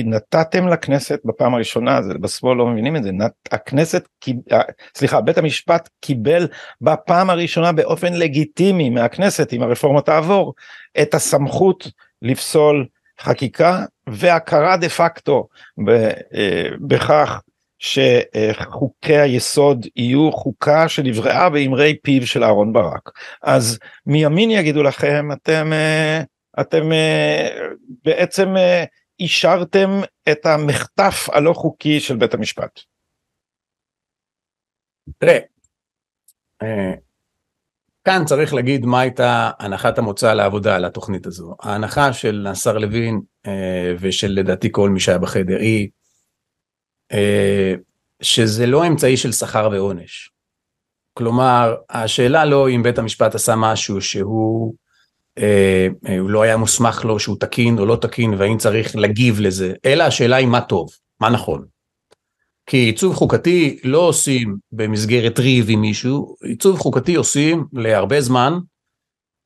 נתתם לכנסת בפעם הראשונה, זה בשמאל לא מבינים את זה, הכנסת, אה, סליחה, בית המשפט קיבל בפעם הראשונה באופן לגיטימי מהכנסת, אם הרפורמה תעבור, את הסמכות לפסול חקיקה והכרה דה פקטו אה, בכך שחוקי היסוד יהיו חוקה שנבראה באמרי פיו של אהרן ברק. אז מימין יגידו לכם, אתם, אתם בעצם אישרתם את המחטף הלא חוקי של בית המשפט? תראה, אה, כאן צריך להגיד מה הייתה הנחת המוצא לעבודה על התוכנית הזו. ההנחה של השר לוין אה, ושל לדעתי כל מי שהיה בחדר היא אה, שזה לא אמצעי של שכר ועונש. כלומר, השאלה לא אם בית המשפט עשה משהו שהוא הוא לא היה מוסמך לו שהוא תקין או לא תקין והאם צריך להגיב לזה, אלא השאלה היא מה טוב, מה נכון. כי עיצוב חוקתי לא עושים במסגרת ריב עם מישהו, עיצוב חוקתי עושים להרבה זמן,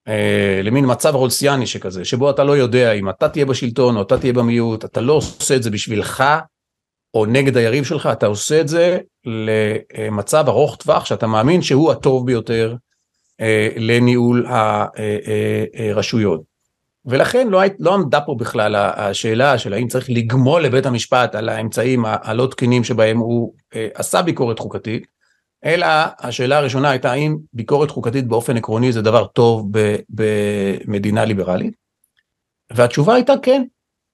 אה, למין מצב רולסיאני שכזה, שבו אתה לא יודע אם אתה תהיה בשלטון או אתה תהיה במיעוט, אתה לא עושה את זה בשבילך או נגד היריב שלך, אתה עושה את זה למצב ארוך טווח שאתה מאמין שהוא הטוב ביותר אה, לניהול הרשויות. אה, אה, ולכן לא, לא עמדה פה בכלל השאלה של האם צריך לגמול לבית המשפט על האמצעים הלא תקינים שבהם הוא עשה ביקורת חוקתית, אלא השאלה הראשונה הייתה האם ביקורת חוקתית באופן עקרוני זה דבר טוב במדינה ליברלית? והתשובה הייתה כן,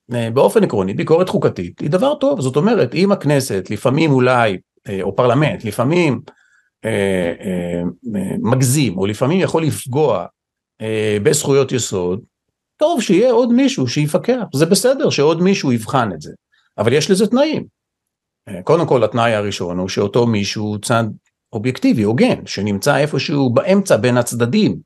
באופן עקרוני ביקורת חוקתית היא דבר טוב, זאת אומרת אם הכנסת לפעמים אולי, או פרלמנט לפעמים אה, אה, מגזים, או לפעמים יכול לפגוע אה, בזכויות יסוד, טוב שיהיה עוד מישהו שיפקח, זה בסדר שעוד מישהו יבחן את זה, אבל יש לזה תנאים. קודם כל התנאי הראשון הוא שאותו מישהו צד אובייקטיבי, הוגן, שנמצא איפשהו באמצע בין הצדדים,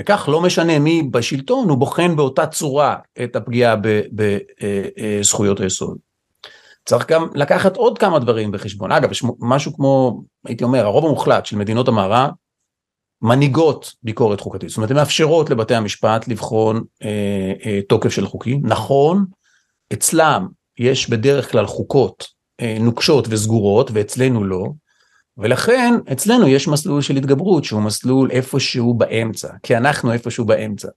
וכך לא משנה מי בשלטון, הוא בוחן באותה צורה את הפגיעה בזכויות היסוד. צריך גם לקחת עוד כמה דברים בחשבון. אגב, יש משהו כמו, הייתי אומר, הרוב המוחלט של מדינות המערב מנהיגות ביקורת חוקתית. זאת אומרת, הן מאפשרות לבתי המשפט לבחון אה, אה, תוקף של חוקים. נכון, אצלם יש בדרך כלל חוקות אה, נוקשות וסגורות, ואצלנו לא, ולכן אצלנו יש מסלול של התגברות שהוא מסלול איפשהו באמצע, כי אנחנו איפשהו באמצע.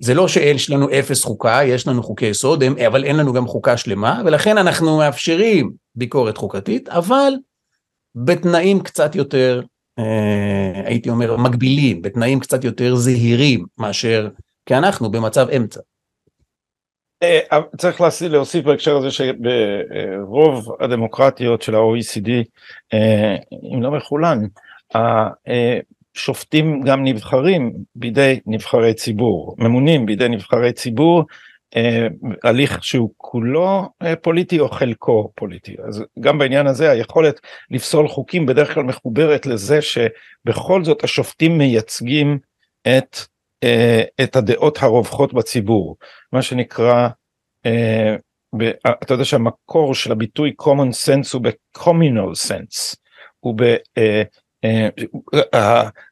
זה לא שיש לנו אפס חוקה, יש לנו חוקי יסוד, אבל אין לנו גם חוקה שלמה, ולכן אנחנו מאפשרים ביקורת חוקתית, אבל בתנאים קצת יותר, אה, הייתי אומר, מגבילים, בתנאים קצת יותר זהירים מאשר, כי אנחנו במצב אמצע. אה, צריך להוסיף בהקשר הזה שברוב הדמוקרטיות של ה-OECD, אה, אם לא מכולן, שופטים גם נבחרים בידי נבחרי ציבור, ממונים בידי נבחרי ציבור, אה, הליך שהוא כולו אה, פוליטי או חלקו פוליטי. אז גם בעניין הזה היכולת לפסול חוקים בדרך כלל מחוברת לזה שבכל זאת השופטים מייצגים את, אה, את הדעות הרווחות בציבור, מה שנקרא, אה, ב, אתה יודע שהמקור של הביטוי common sense הוא ב-communal sense, הוא ב... אה, אה, אה,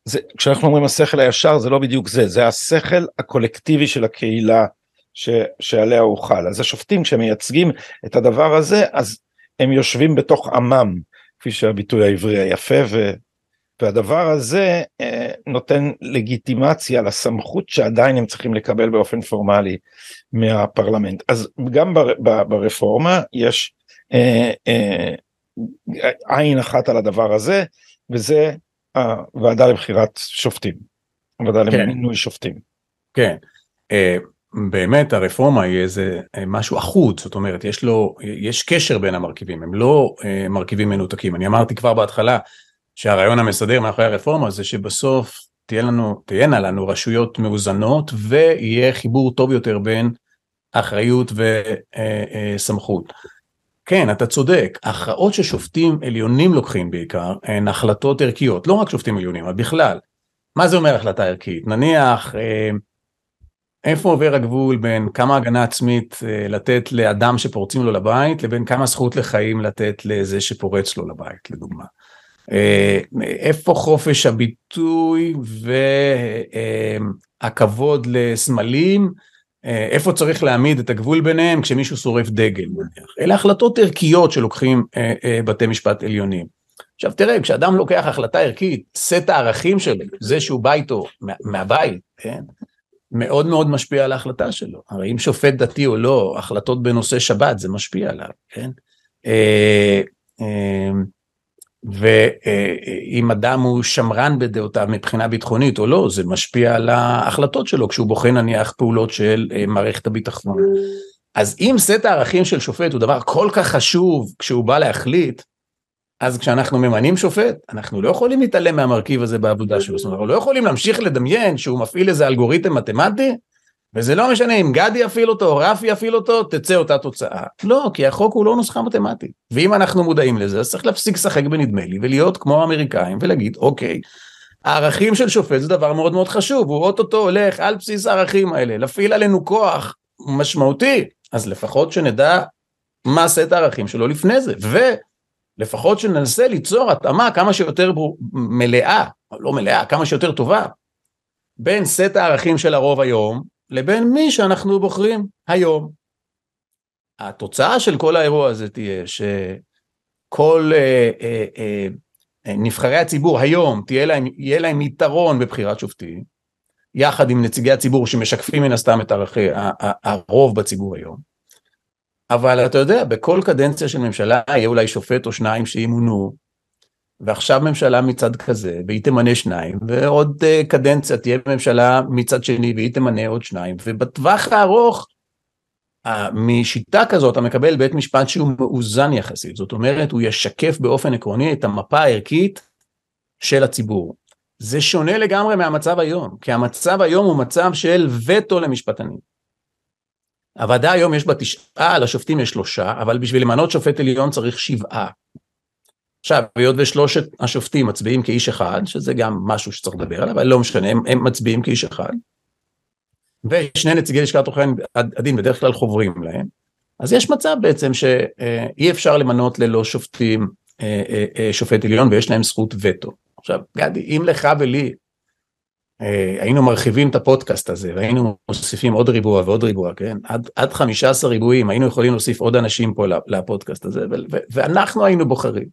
זה, כשאנחנו אומרים השכל הישר זה לא בדיוק זה, זה השכל הקולקטיבי של הקהילה ש, שעליה הוא חל. אז השופטים כשמייצגים את הדבר הזה אז הם יושבים בתוך עמם, כפי שהביטוי העברי היפה, ו, והדבר הזה אה, נותן לגיטימציה לסמכות שעדיין הם צריכים לקבל באופן פורמלי מהפרלמנט. אז גם בר, ב, ברפורמה יש אה, אה, עין אחת על הדבר הזה, וזה הוועדה לבחירת שופטים, הוועדה כן. למינוי שופטים. כן. Uh... באמת הרפורמה היא איזה אה, משהו אחוד, זאת אומרת יש לו, יש קשר בין המרכיבים, הם לא אה, מרכיבים מנותקים. אני אמרתי כבר בהתחלה שהרעיון המסדר מאחורי הרפורמה זה שבסוף תהיה לנו, תהיינה לנו רשויות מאוזנות ויהיה חיבור טוב יותר בין אחריות וסמכות. אה, כן, אתה צודק, הכרעות ששופטים עליונים לוקחים בעיקר הן החלטות ערכיות, לא רק שופטים עליונים, אבל בכלל. מה זה אומר החלטה ערכית? נניח איפה עובר הגבול בין כמה הגנה עצמית אה, לתת לאדם שפורצים לו לבית לבין כמה זכות לחיים לתת לזה שפורץ לו לבית לדוגמה. אה, איפה חופש הביטוי והכבוד לסמלים אה, איפה צריך להעמיד את הגבול ביניהם כשמישהו שורף דגל נניח. אלה החלטות ערכיות שלוקחים בתי משפט עליונים. עכשיו תראה כשאדם לוקח החלטה ערכית סט הערכים שלו זה שהוא בא איתו מהבית כן? מאוד מאוד משפיע על ההחלטה שלו. הרי אם שופט דתי או לא, החלטות בנושא שבת זה משפיע עליו, כן? אה, אה, ואם אדם הוא שמרן בדעותיו מבחינה ביטחונית או לא, זה משפיע על ההחלטות שלו כשהוא בוחן נניח פעולות של אה, מערכת הביטחון. אז אם סט הערכים של שופט הוא דבר כל כך חשוב כשהוא בא להחליט, אז כשאנחנו ממנים שופט, אנחנו לא יכולים להתעלם מהמרכיב הזה בעבודה שלו, זאת אומרת, אנחנו לא יכולים להמשיך לדמיין שהוא מפעיל איזה אלגוריתם מתמטי, וזה לא משנה אם גדי יפעיל אותו או רפי יפעיל אותו, תצא אותה תוצאה. לא, כי החוק הוא לא נוסחה מתמטית. ואם אנחנו מודעים לזה, אז צריך להפסיק לשחק בנדמה לי, ולהיות כמו האמריקאים, ולהגיד, אוקיי, הערכים של שופט זה דבר מאוד מאוד חשוב, הוא אוטוטו הולך על בסיס הערכים האלה, להפעיל עלינו כוח משמעותי, אז לפחות שנדע מה סט הערכים שלו לפני זה, ו... לפחות שננסה ליצור התאמה כמה שיותר מלאה, לא מלאה, כמה שיותר טובה, בין סט הערכים של הרוב היום לבין מי שאנחנו בוחרים היום. התוצאה של כל האירוע הזה תהיה שכל אה, אה, אה, נבחרי הציבור היום תהיה להם, יהיה להם יתרון בבחירת שופטים, יחד עם נציגי הציבור שמשקפים מן הסתם את ערכי הרוב בציבור היום. אבל אתה יודע, בכל קדנציה של ממשלה יהיה אולי שופט או שניים שימונו, ועכשיו ממשלה מצד כזה, והיא תמנה שניים, ועוד uh, קדנציה תהיה ממשלה מצד שני, והיא תמנה עוד שניים, ובטווח הארוך, uh, משיטה כזאת אתה מקבל בית משפט שהוא מאוזן יחסית, זאת אומרת, הוא ישקף באופן עקרוני את המפה הערכית של הציבור. זה שונה לגמרי מהמצב היום, כי המצב היום הוא מצב של וטו למשפטנים. הוועדה היום יש בה תשעה, לשופטים יש שלושה, אבל בשביל למנות שופט עליון צריך שבעה. עכשיו, היות ושלושת השופטים מצביעים כאיש אחד, שזה גם משהו שצריך לדבר עליו, אבל לא משנה, הם, הם מצביעים כאיש אחד, ושני נציגי לשכת עורכי הדין בדרך כלל חוברים להם, אז יש מצב בעצם שאי אפשר למנות ללא שופטים אה, אה, אה, שופט עליון ויש להם זכות וטו. עכשיו, גדי, אם לך ולי אה, היינו מרחיבים את הפודקאסט הזה והיינו מוסיפים עוד ריבוע ועוד ריבוע, כן? עד, עד 15 ריבועים היינו יכולים להוסיף עוד אנשים פה לפודקאסט הזה ואנחנו היינו בוחרים.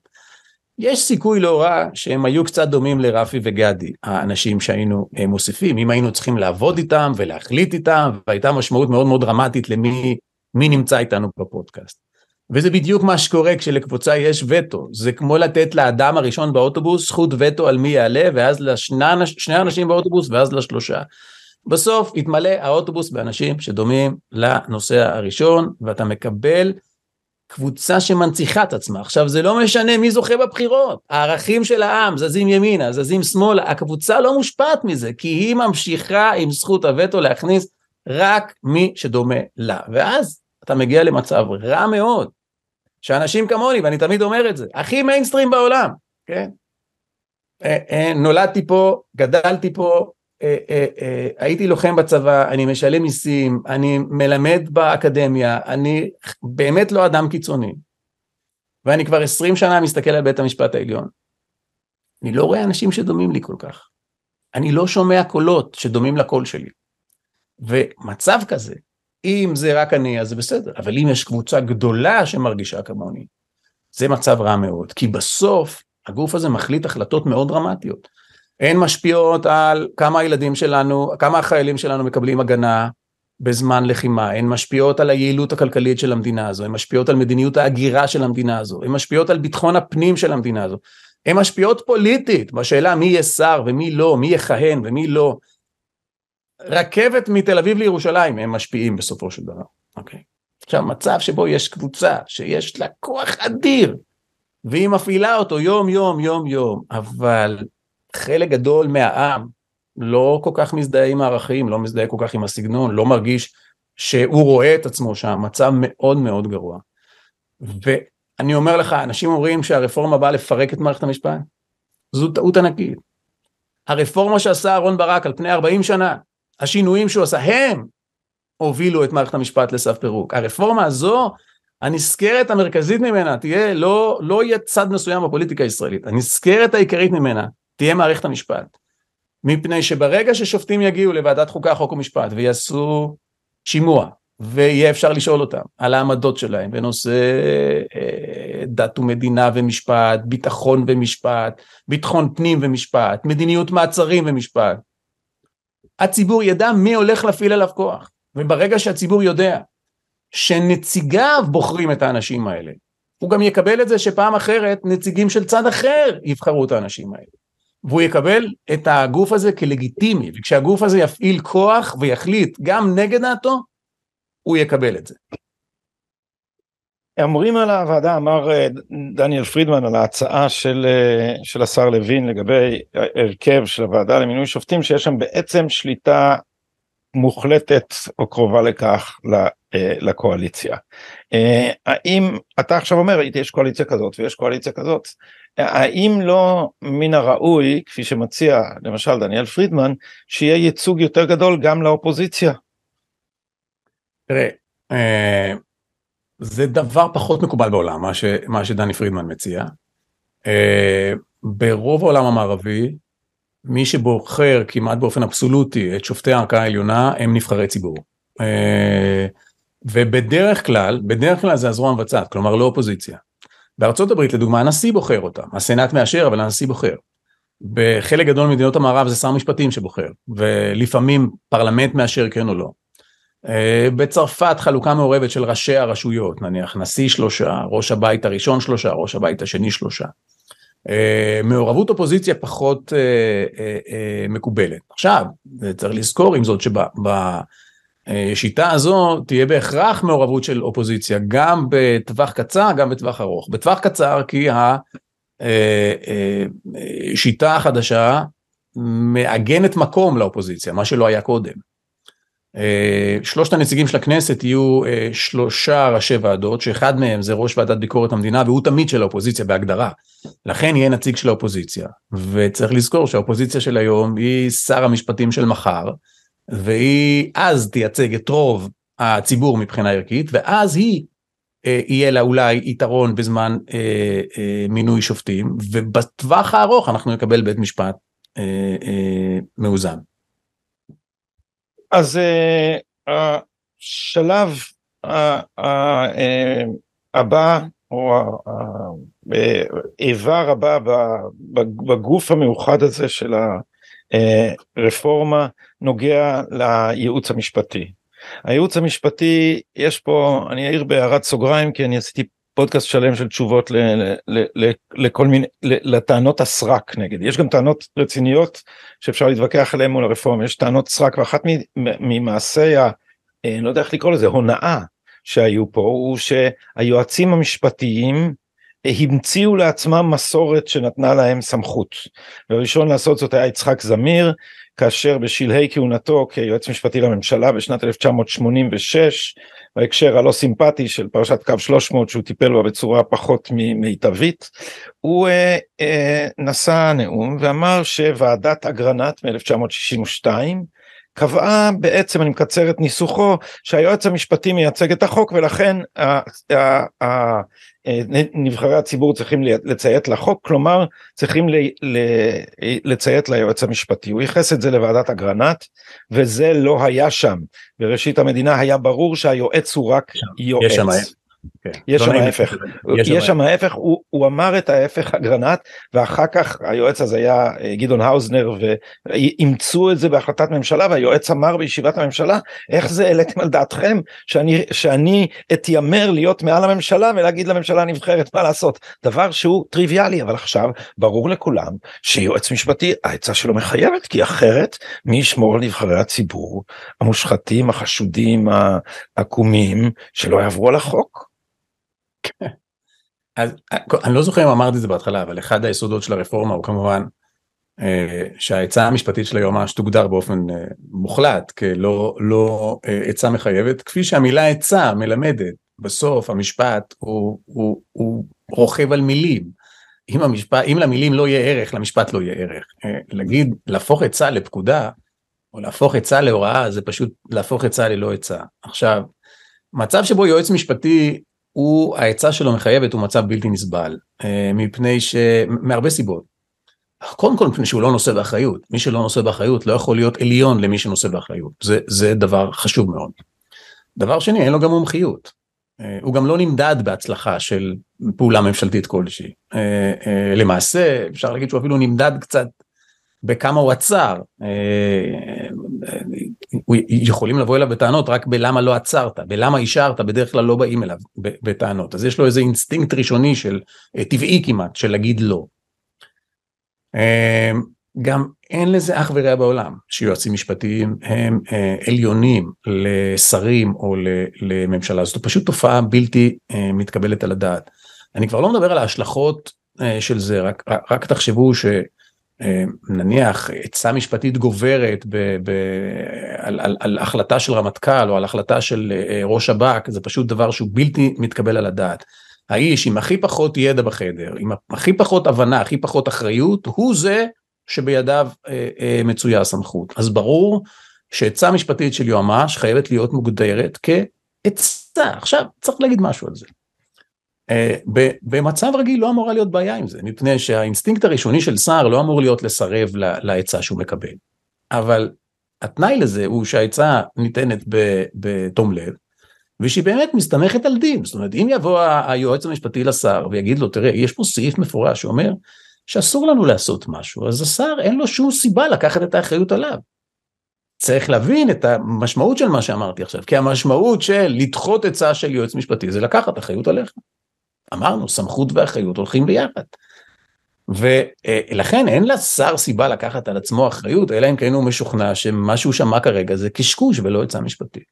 יש סיכוי לא רע שהם היו קצת דומים לרפי וגדי, האנשים שהיינו אה, מוסיפים, אם היינו צריכים לעבוד איתם ולהחליט איתם, והייתה משמעות מאוד מאוד דרמטית למי נמצא איתנו בפודקאסט. וזה בדיוק מה שקורה כשלקבוצה יש וטו, זה כמו לתת לאדם הראשון באוטובוס זכות וטו על מי יעלה ואז לשני אנשים באוטובוס ואז לשלושה. בסוף יתמלא האוטובוס באנשים שדומים לנוסע הראשון ואתה מקבל קבוצה שמנציחה את עצמה. עכשיו זה לא משנה מי זוכה בבחירות, הערכים של העם זזים ימינה, זזים שמאלה, הקבוצה לא מושפעת מזה כי היא ממשיכה עם זכות הווטו להכניס רק מי שדומה לה. ואז אתה מגיע למצב רע מאוד, שאנשים כמוני, ואני תמיד אומר את זה, הכי מיינסטרים בעולם, כן? אה, אה, נולדתי פה, גדלתי פה, הייתי לוחם בצבא, אני משלם מיסים, אני מלמד באקדמיה, אני באמת לא אדם קיצוני. ואני כבר עשרים שנה מסתכל על בית המשפט העליון. אני לא רואה אנשים שדומים לי כל כך. אני לא שומע קולות שדומים לקול שלי. ומצב כזה, אם זה רק אני אז זה בסדר, אבל אם יש קבוצה גדולה שמרגישה כמוני, זה מצב רע מאוד, כי בסוף הגוף הזה מחליט החלטות מאוד דרמטיות. הן משפיעות על כמה הילדים שלנו, כמה החיילים שלנו מקבלים הגנה בזמן לחימה, הן משפיעות על היעילות הכלכלית של המדינה הזו, הן משפיעות על מדיניות ההגירה של המדינה הזו, הן משפיעות על ביטחון הפנים של המדינה הזו, הן משפיעות פוליטית בשאלה מי יהיה שר ומי לא, מי יכהן ומי לא. רכבת מתל אביב לירושלים הם משפיעים בסופו של דבר, אוקיי. עכשיו מצב שבו יש קבוצה שיש לה כוח אדיר והיא מפעילה אותו יום יום יום יום אבל חלק גדול מהעם לא כל כך מזדהה עם הערכים, לא מזדהה כל כך עם הסגנון, לא מרגיש שהוא רואה את עצמו שם, מצב מאוד מאוד גרוע. ואני אומר לך, אנשים אומרים שהרפורמה באה לפרק את מערכת המשפט, זו טעות ענקית. הרפורמה שעשה אהרן ברק על פני 40 שנה, השינויים שהוא עשה, הם הובילו את מערכת המשפט לסף פירוק. הרפורמה הזו, הנזכרת המרכזית ממנה תהיה, לא, לא יהיה צד מסוים בפוליטיקה הישראלית, הנזכרת העיקרית ממנה תהיה מערכת המשפט. מפני שברגע ששופטים יגיעו לוועדת חוקה, חוק ומשפט ויעשו שימוע, ויהיה אפשר לשאול אותם על העמדות שלהם בנושא אה, דת ומדינה ומשפט, ביטחון ומשפט, ביטחון פנים ומשפט, מדיניות מעצרים ומשפט. הציבור ידע מי הולך להפעיל עליו כוח, וברגע שהציבור יודע שנציגיו בוחרים את האנשים האלה, הוא גם יקבל את זה שפעם אחרת נציגים של צד אחר יבחרו את האנשים האלה. והוא יקבל את הגוף הזה כלגיטימי, וכשהגוף הזה יפעיל כוח ויחליט גם נגד דעתו, הוא יקבל את זה. אומרים על הוועדה, אמר אה, דניאל פרידמן על ההצעה של, אה, של השר לוין לגבי הרכב של הוועדה למינוי שופטים, שיש שם בעצם שליטה מוחלטת או קרובה לכך אה, לקואליציה. האם אתה עכשיו אומר יש קואליציה כזאת ויש קואליציה כזאת, האם לא מן הראוי, כפי שמציע למשל דניאל פרידמן, שיהיה ייצוג יותר גדול גם לאופוזיציה? תראה, אה, זה דבר פחות מקובל בעולם, מה, ש, מה שדני פרידמן מציע. אה, ברוב העולם המערבי, מי שבוחר כמעט באופן אבסולוטי את שופטי הערכאה העליונה הם נבחרי ציבור. אה, ובדרך כלל, בדרך כלל זה הזרוע המבצעת, כלומר לא אופוזיציה. בארצות הברית לדוגמה הנשיא בוחר אותם, הסנאט מאשר אבל הנשיא בוחר. בחלק גדול ממדינות המערב זה שר משפטים שבוחר, ולפעמים פרלמנט מאשר כן או לא. אה, בצרפת חלוקה מעורבת של ראשי הרשויות, נניח נשיא שלושה, ראש הבית הראשון שלושה, ראש הבית השני שלושה. אה, מעורבות אופוזיציה פחות אה, מקובלת. עכשיו, צריך לזכור עם זאת שב... השיטה הזו תהיה בהכרח מעורבות של אופוזיציה גם בטווח קצר גם בטווח ארוך. בטווח קצר כי השיטה אה, אה, החדשה מעגנת מקום לאופוזיציה מה שלא היה קודם. אה, שלושת הנציגים של הכנסת יהיו שלושה ראשי ועדות שאחד מהם זה ראש ועדת ביקורת המדינה והוא תמיד של האופוזיציה בהגדרה. לכן יהיה נציג של האופוזיציה וצריך לזכור שהאופוזיציה של היום היא שר המשפטים של מחר. והיא אז תייצג את רוב הציבור מבחינה ערכית, ואז היא, אה, יהיה לה אולי יתרון בזמן אה, אה, מינוי שופטים, ובטווח הארוך אנחנו נקבל בית משפט אה, אה, מאוזן. אז אה, השלב אה, אה, הבא, או האיבר הבא בגוף המאוחד הזה של הרפורמה, נוגע לייעוץ המשפטי. הייעוץ המשפטי יש פה אני אעיר בהערת סוגריים כי אני עשיתי פודקאסט שלם של תשובות ל, ל, ל, לכל מיני לטענות הסרק נגד יש גם טענות רציניות שאפשר להתווכח עליהן מול הרפורמה יש טענות סרק ואחת ממעשי ה... אה, לא יודע איך לקרוא לזה הונאה שהיו פה הוא שהיועצים המשפטיים המציאו לעצמם מסורת שנתנה להם סמכות. והראשון לעשות זאת היה יצחק זמיר כאשר בשלהי כהונתו כיועץ משפטי לממשלה בשנת 1986 בהקשר הלא סימפטי של פרשת קו 300 שהוא טיפל בה בצורה פחות מיטבית הוא אה, אה, נשא נאום ואמר שוועדת אגרנט מ-1962 קבעה בעצם אני מקצר את ניסוחו שהיועץ המשפטי מייצג את החוק ולכן אה, נבחרי הציבור צריכים לציית לחוק, כלומר צריכים לציית ליועץ המשפטי. הוא ייחס את זה לוועדת אגרנט, וזה לא היה שם. בראשית המדינה היה ברור שהיועץ הוא רק יועץ. יש שם, כן. יש שם ההפך, יש שם ההפך, הוא, הוא אמר את ההפך אגרנט ואחר כך היועץ הזה היה אה, גדעון האוזנר ואימצו את זה בהחלטת ממשלה והיועץ אמר בישיבת הממשלה איך זה העליתם על דעתכם שאני, שאני אתיימר להיות מעל הממשלה ולהגיד לממשלה הנבחרת מה לעשות, דבר שהוא טריוויאלי אבל עכשיו ברור לכולם שיועץ משפטי העצה שלו מחייבת כי אחרת מי ישמור על נבחרי הציבור המושחתים החשודים העקומים שלא יעברו על החוק. אז אני לא זוכר אם אמרתי את זה בהתחלה אבל אחד היסודות של הרפורמה הוא כמובן אה, שהעצה המשפטית של היועמ"ש תוגדר באופן אה, מוחלט כלא לא אה, עצה מחייבת כפי שהמילה עצה מלמדת בסוף המשפט הוא, הוא, הוא רוכב על מילים. אם, המשפט, אם למילים לא יהיה ערך למשפט לא יהיה ערך. להגיד להפוך עצה לפקודה או להפוך עצה להוראה זה פשוט להפוך עצה ללא עצה. עכשיו מצב שבו יועץ משפטי הוא העצה שלו מחייבת הוא מצב בלתי נסבל אה, מפני ש... מהרבה סיבות. קודם כל מפני שהוא לא נושא באחריות. מי שלא נושא באחריות לא יכול להיות עליון למי שנושא באחריות. זה זה דבר חשוב מאוד. דבר שני אין לו גם מומחיות. אה, הוא גם לא נמדד בהצלחה של פעולה ממשלתית כלשהי. אה, למעשה אפשר להגיד שהוא אפילו נמדד קצת בכמה הוא עצר יכולים לבוא אליו בטענות רק בלמה לא עצרת, בלמה אישרת, בדרך כלל לא באים אליו בטענות. אז יש לו איזה אינסטינקט ראשוני של, אה, טבעי כמעט, של להגיד לא. אמ, גם אין לזה אח ורע בעולם, שיועצים משפטיים הם אה, עליונים לשרים או לממשלה, זאת פשוט תופעה בלתי אה, מתקבלת על הדעת. אני כבר לא מדבר על ההשלכות של זה, רק, רק תחשבו ש... אה, נניח עצה משפטית גוברת ב, ב, על, על, על החלטה של רמטכ"ל או על החלטה של אה, ראש שב"כ זה פשוט דבר שהוא בלתי מתקבל על הדעת. האיש עם הכי פחות ידע בחדר, עם הכי פחות הבנה, הכי פחות אחריות, הוא זה שבידיו אה, אה, מצויה הסמכות. אז ברור שעצה משפטית של יועמ"ש חייבת להיות מוגדרת כעצה. עכשיו צריך להגיד משהו על זה. אה, במצב רגיל לא אמורה להיות בעיה עם זה, מפני שהאינסטינקט הראשוני של שר לא אמור להיות לסרב לעצה שהוא מקבל. אבל התנאי לזה הוא שהעצה ניתנת בתום לב, ושהיא באמת מסתמכת על דין. זאת אומרת, אם יבוא היועץ המשפטי לשר ויגיד לו, תראה, יש פה סעיף מפורש שאומר שאסור לנו לעשות משהו, אז השר אין לו שום סיבה לקחת את האחריות עליו. צריך להבין את המשמעות של מה שאמרתי עכשיו, כי המשמעות של לדחות עצה של יועץ משפטי זה לקחת אחריות עליך. אמרנו, סמכות ואחריות הולכים ביחד. ולכן אין לשר סיבה לקחת על עצמו אחריות, אלא אם כן הוא משוכנע שמה שהוא שמע כרגע זה קשקוש ולא עצה משפטית.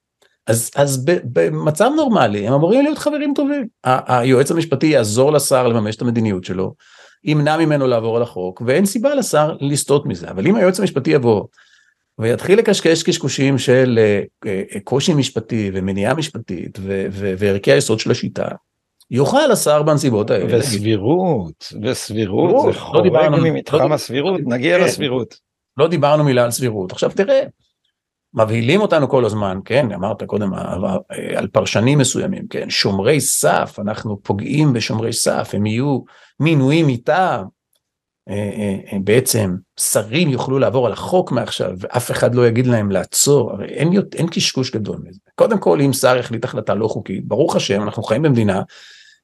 אז, אז במצב נורמלי הם אמורים להיות חברים טובים. היועץ המשפטי יעזור לשר לממש את המדיניות שלו, ימנע ממנו לעבור על החוק, ואין סיבה לשר לסטות מזה. אבל אם היועץ המשפטי יבוא ויתחיל לקשקש קשקושים של אה, אה, קושי משפטי ומניעה משפטית וערכי היסוד של השיטה, יוכל השר בנסיבות האלה. וסבירות, וסבירות, זה חורג לא ממתחם לא הסבירות, נגיע כן. לסבירות. לא דיברנו מילה על סבירות. עכשיו תראה, מבהילים אותנו כל הזמן, כן, אמרת קודם על פרשנים מסוימים, כן, שומרי סף, אנחנו פוגעים בשומרי סף, הם יהיו מינויים מטעם, אה, אה, אה, בעצם שרים יוכלו לעבור על החוק מעכשיו ואף אחד לא יגיד להם לעצור, הרי אין, אין קשקוש גדול מזה. קודם כל אם שר החליט החלטה לא חוקית, ברוך השם אנחנו חיים במדינה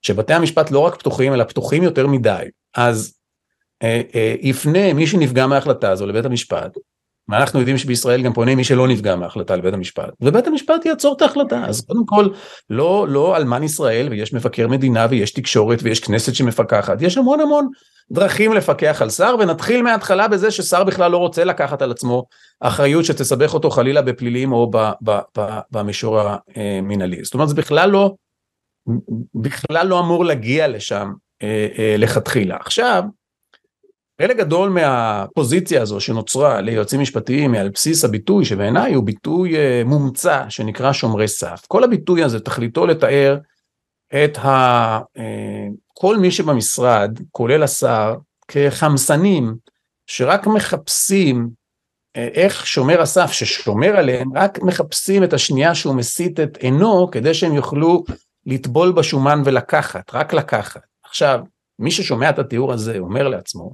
שבתי המשפט לא רק פתוחים אלא פתוחים יותר מדי, אז אה, אה, יפנה מי שנפגע מההחלטה הזו לבית המשפט, ואנחנו יודעים שבישראל גם פונה מי שלא נפגע מההחלטה לבית המשפט, ובית המשפט יעצור את ההחלטה, אז קודם כל לא, לא אלמן ישראל ויש מבקר מדינה ויש תקשורת ויש כנסת שמפקחת, יש המון המון דרכים לפקח על שר ונתחיל מההתחלה בזה ששר בכלל לא רוצה לקחת על עצמו אחריות שתסבך אותו חלילה בפלילים או במישור המינהלי, זאת אומרת זה בכלל לא בכלל לא אמור להגיע לשם אה, אה, לכתחילה. עכשיו, חלק גדול מהפוזיציה הזו שנוצרה ליועצים משפטיים על בסיס הביטוי שבעיניי הוא ביטוי אה, מומצא שנקרא שומרי סף. כל הביטוי הזה תכליתו לתאר את ה... אה, כל מי שבמשרד, כולל השר, כחמסנים שרק מחפשים אה, איך שומר הסף ששומר עליהם, רק מחפשים את השנייה שהוא מסיט את עינו כדי שהם יוכלו לטבול בשומן ולקחת, רק לקחת. עכשיו, מי ששומע את התיאור הזה אומר לעצמו,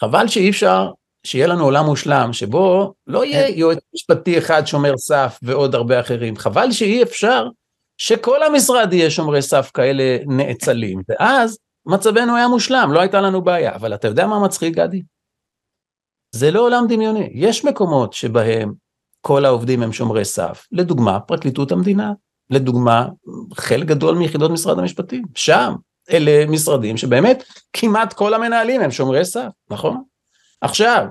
חבל שאי אפשר שיהיה לנו עולם מושלם שבו לא יהיה כן. יועץ משפטי אחד שומר סף ועוד הרבה אחרים, חבל שאי אפשר שכל המשרד יהיה שומרי סף כאלה נאצלים, ואז מצבנו היה מושלם, לא הייתה לנו בעיה. אבל אתה יודע מה מצחיק, גדי? זה לא עולם דמיוני. יש מקומות שבהם כל העובדים הם שומרי סף. לדוגמה, פרקליטות המדינה. לדוגמה, חלק גדול מיחידות משרד המשפטים. שם, אלה משרדים שבאמת כמעט כל המנהלים הם שומרי סף, נכון? עכשיו,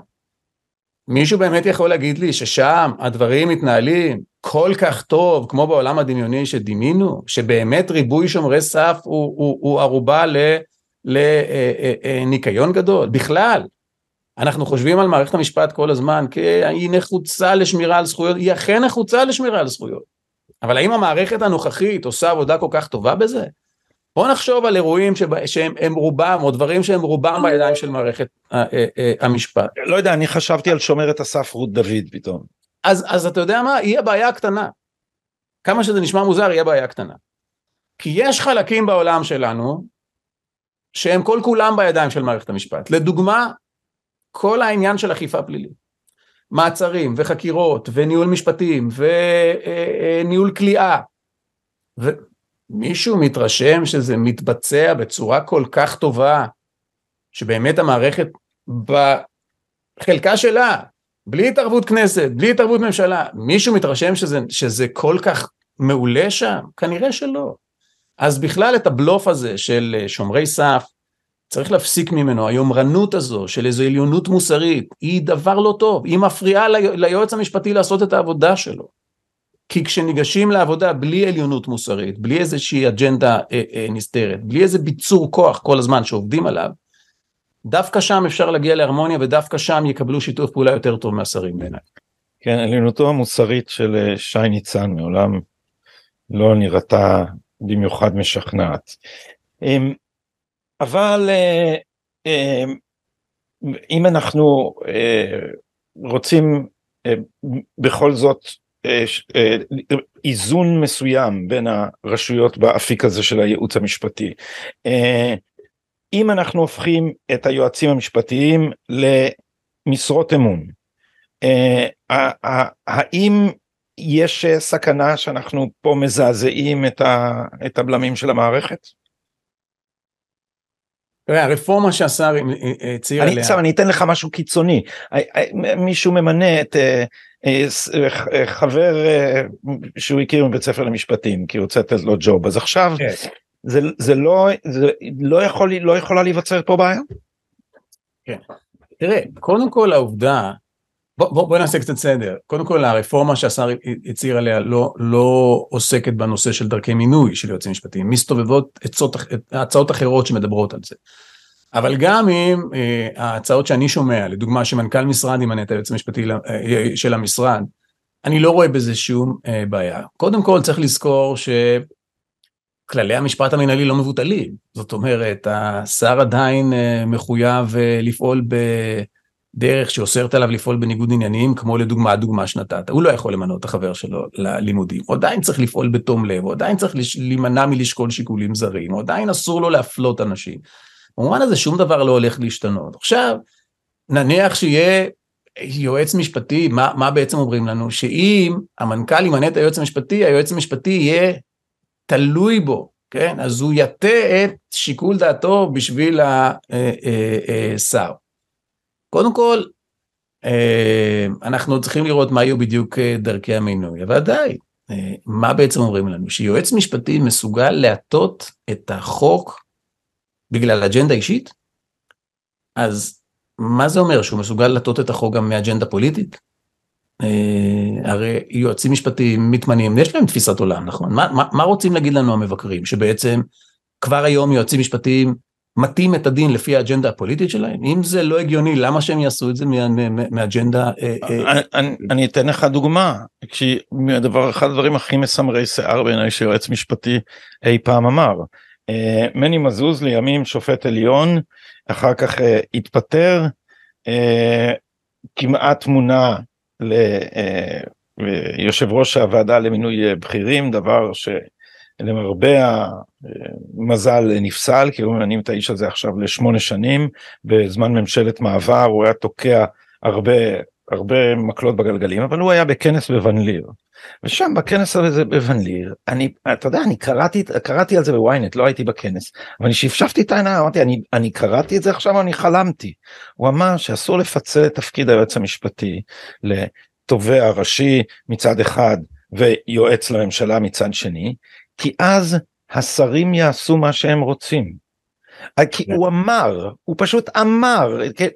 מישהו באמת יכול להגיד לי ששם הדברים מתנהלים כל כך טוב כמו בעולם הדמיוני שדימינו, שבאמת ריבוי שומרי סף הוא, הוא, הוא ערובה לניקיון אה, אה, אה, גדול, בכלל. אנחנו חושבים על מערכת המשפט כל הזמן כי נחוצה לשמירה על זכויות, היא אכן נחוצה לשמירה על זכויות. אבל האם המערכת הנוכחית עושה עבודה כל כך טובה בזה? בוא נחשוב על אירועים שבה, שהם הם רובם, או דברים שהם רובם בידיים של מערכת המשפט. לא יודע, אני חשבתי על שומרת הסף רות דוד פתאום. אז, אז אתה יודע מה, היא הבעיה הקטנה. כמה שזה נשמע מוזר, היא הבעיה הקטנה. כי יש חלקים בעולם שלנו שהם כל כולם בידיים של מערכת המשפט. לדוגמה, כל העניין של אכיפה פלילית. מעצרים וחקירות וניהול משפטים וניהול כליאה. ומישהו מתרשם שזה מתבצע בצורה כל כך טובה, שבאמת המערכת בחלקה שלה בלי התערבות כנסת, בלי התערבות ממשלה, מישהו מתרשם שזה, שזה כל כך מעולה שם? כנראה שלא. אז בכלל את הבלוף הזה של אה, שומרי סף, צריך להפסיק ממנו, היומרנות הזו של איזו עליונות מוסרית, היא דבר לא טוב, היא מפריעה ליועץ המשפטי לעשות את העבודה שלו. כי כשניגשים לעבודה בלי עליונות מוסרית, בלי איזושהי אג'נדה אה, אה, נסתרת, בלי איזה ביצור כוח כל הזמן שעובדים עליו, דווקא שם אפשר להגיע להרמוניה ודווקא שם יקבלו שיתוף פעולה יותר טוב מהשרים בעיניי. כן, עליונותו המוסרית של אה, שי ניצן מעולם לא נראתה במיוחד משכנעת. אמ, אבל אה, אמ, אם אנחנו אה, רוצים בכל זאת איזון מסוים בין הרשויות באפיק הזה של הייעוץ המשפטי. אם אנחנו הופכים את היועצים המשפטיים למשרות אמון, אה, האם יש סכנה שאנחנו פה מזעזעים את הבלמים של המערכת? הרפורמה שהשר הצהיר עליה. אני אתן לך משהו קיצוני, מישהו ממנה את אה, אה, חבר שהוא הכיר מבית ספר למשפטים כי הוא רוצה לתת לו ג'וב אז עכשיו כן. זה, זה לא, זה לא, יכול, לא יכולה להיווצר פה בעיה? כן. תראה, קודם כל העובדה, בוא, בוא, בוא נעשה קצת סדר. קודם כל הרפורמה שהשר הצהיר עליה לא, לא עוסקת בנושא של דרכי מינוי של יועצים משפטיים, מסתובבות הצעות, הצעות אחרות שמדברות על זה. אבל גם אם אה, ההצעות שאני שומע, לדוגמה שמנכ"ל משרד ימנה את היועץ המשפטי אה, של המשרד, אני לא רואה בזה שום אה, בעיה. קודם כל צריך לזכור ש... כללי המשפט המנהלי לא מבוטלים. זאת אומרת, השר עדיין אה, מחויב אה, לפעול בדרך שאוסרת עליו לפעול בניגוד עניינים, כמו לדוגמה הדוגמה שנתת. הוא לא יכול למנות את החבר שלו ללימודים. הוא עדיין צריך לפעול בתום לב, הוא עדיין צריך להימנע מלשקול שיקולים זרים, הוא עדיין אסור לו להפלות אנשים. במובן הזה שום דבר לא הולך להשתנות. עכשיו, נניח שיהיה יועץ משפטי, מה, מה בעצם אומרים לנו? שאם המנכ"ל ימנה את היועץ המשפטי, היועץ המשפטי יהיה תלוי בו, כן? אז הוא יטה את שיקול דעתו בשביל השר. אה, אה, אה, קודם כל, אנחנו צריכים לראות מה יהיו בדיוק דרכי המינוי, אבל די, מה בעצם אומרים לנו? שיועץ משפטי מסוגל להטות את החוק בגלל אג'נדה אישית? אז מה זה אומר? שהוא מסוגל להטות את החוק גם מאג'נדה פוליטית? אה, הרי יועצים משפטיים מתמנים, יש להם תפיסת עולם, נכון? מה, מה, מה רוצים להגיד לנו המבקרים? שבעצם כבר היום יועצים משפטיים מטים את הדין לפי האג'נדה הפוליטית שלהם? אם זה לא הגיוני, למה שהם יעשו את זה מאג'נדה... אה, אה, אני, אתן לך דוגמה, כשהדבר, אחד הדברים הכי מסמרי שיער בעיניי שיועץ משפטי אי פעם אמר. מני מזוז לימים שופט עליון, אחר כך התפטר, כמעט מונה ליושב ראש הוועדה למינוי בכירים, דבר שלמרבה המזל נפסל, כי הוא ממנים את האיש הזה עכשיו לשמונה שנים, בזמן ממשלת מעבר הוא היה תוקע הרבה הרבה מקלות בגלגלים אבל הוא היה בכנס בוון ליר. ושם בכנס הזה בוון ליר אני אתה יודע אני קראתי קראתי על זה בוויינט לא הייתי בכנס אבל כשהפשפתי את העיניים אמרתי אני אני קראתי את זה עכשיו אני חלמתי. הוא אמר שאסור לפצל את תפקיד היועץ המשפטי לתובע ראשי מצד אחד ויועץ לממשלה מצד שני כי אז השרים יעשו מה שהם רוצים. אה, כי כן. הוא אמר, הוא פשוט אמר, כן,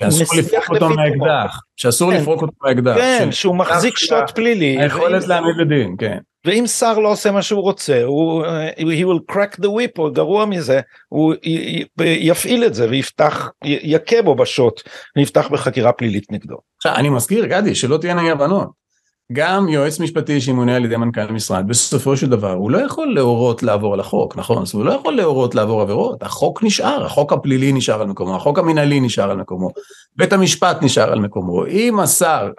שאסור לפרוק אותו מהאקדח, שאסור כן. לפרוק אותו מהאקדח, כן, שהוא מחזיק שטות פלילי, היכולת להעמיד לדין, כן. ואם שר לא עושה מה שהוא רוצה, הוא, אה, he will crack the whip, או גרוע מזה, הוא יפעיל את זה ויפתח, יכה בו בשוט, ויפתח בחקירה פלילית נגדו. עכשיו, אני מזכיר, גדי, שלא תהיינה אי הבנות. גם יועץ משפטי שימונה על ידי מנכ"ל המשרד, בסופו של דבר הוא לא יכול להורות לעבור על החוק, נכון? אומרת, הוא לא יכול להורות לעבור עבירות, החוק נשאר, החוק הפלילי נשאר על מקומו, החוק המינהלי נשאר על מקומו, בית המשפט נשאר על מקומו. אם השר,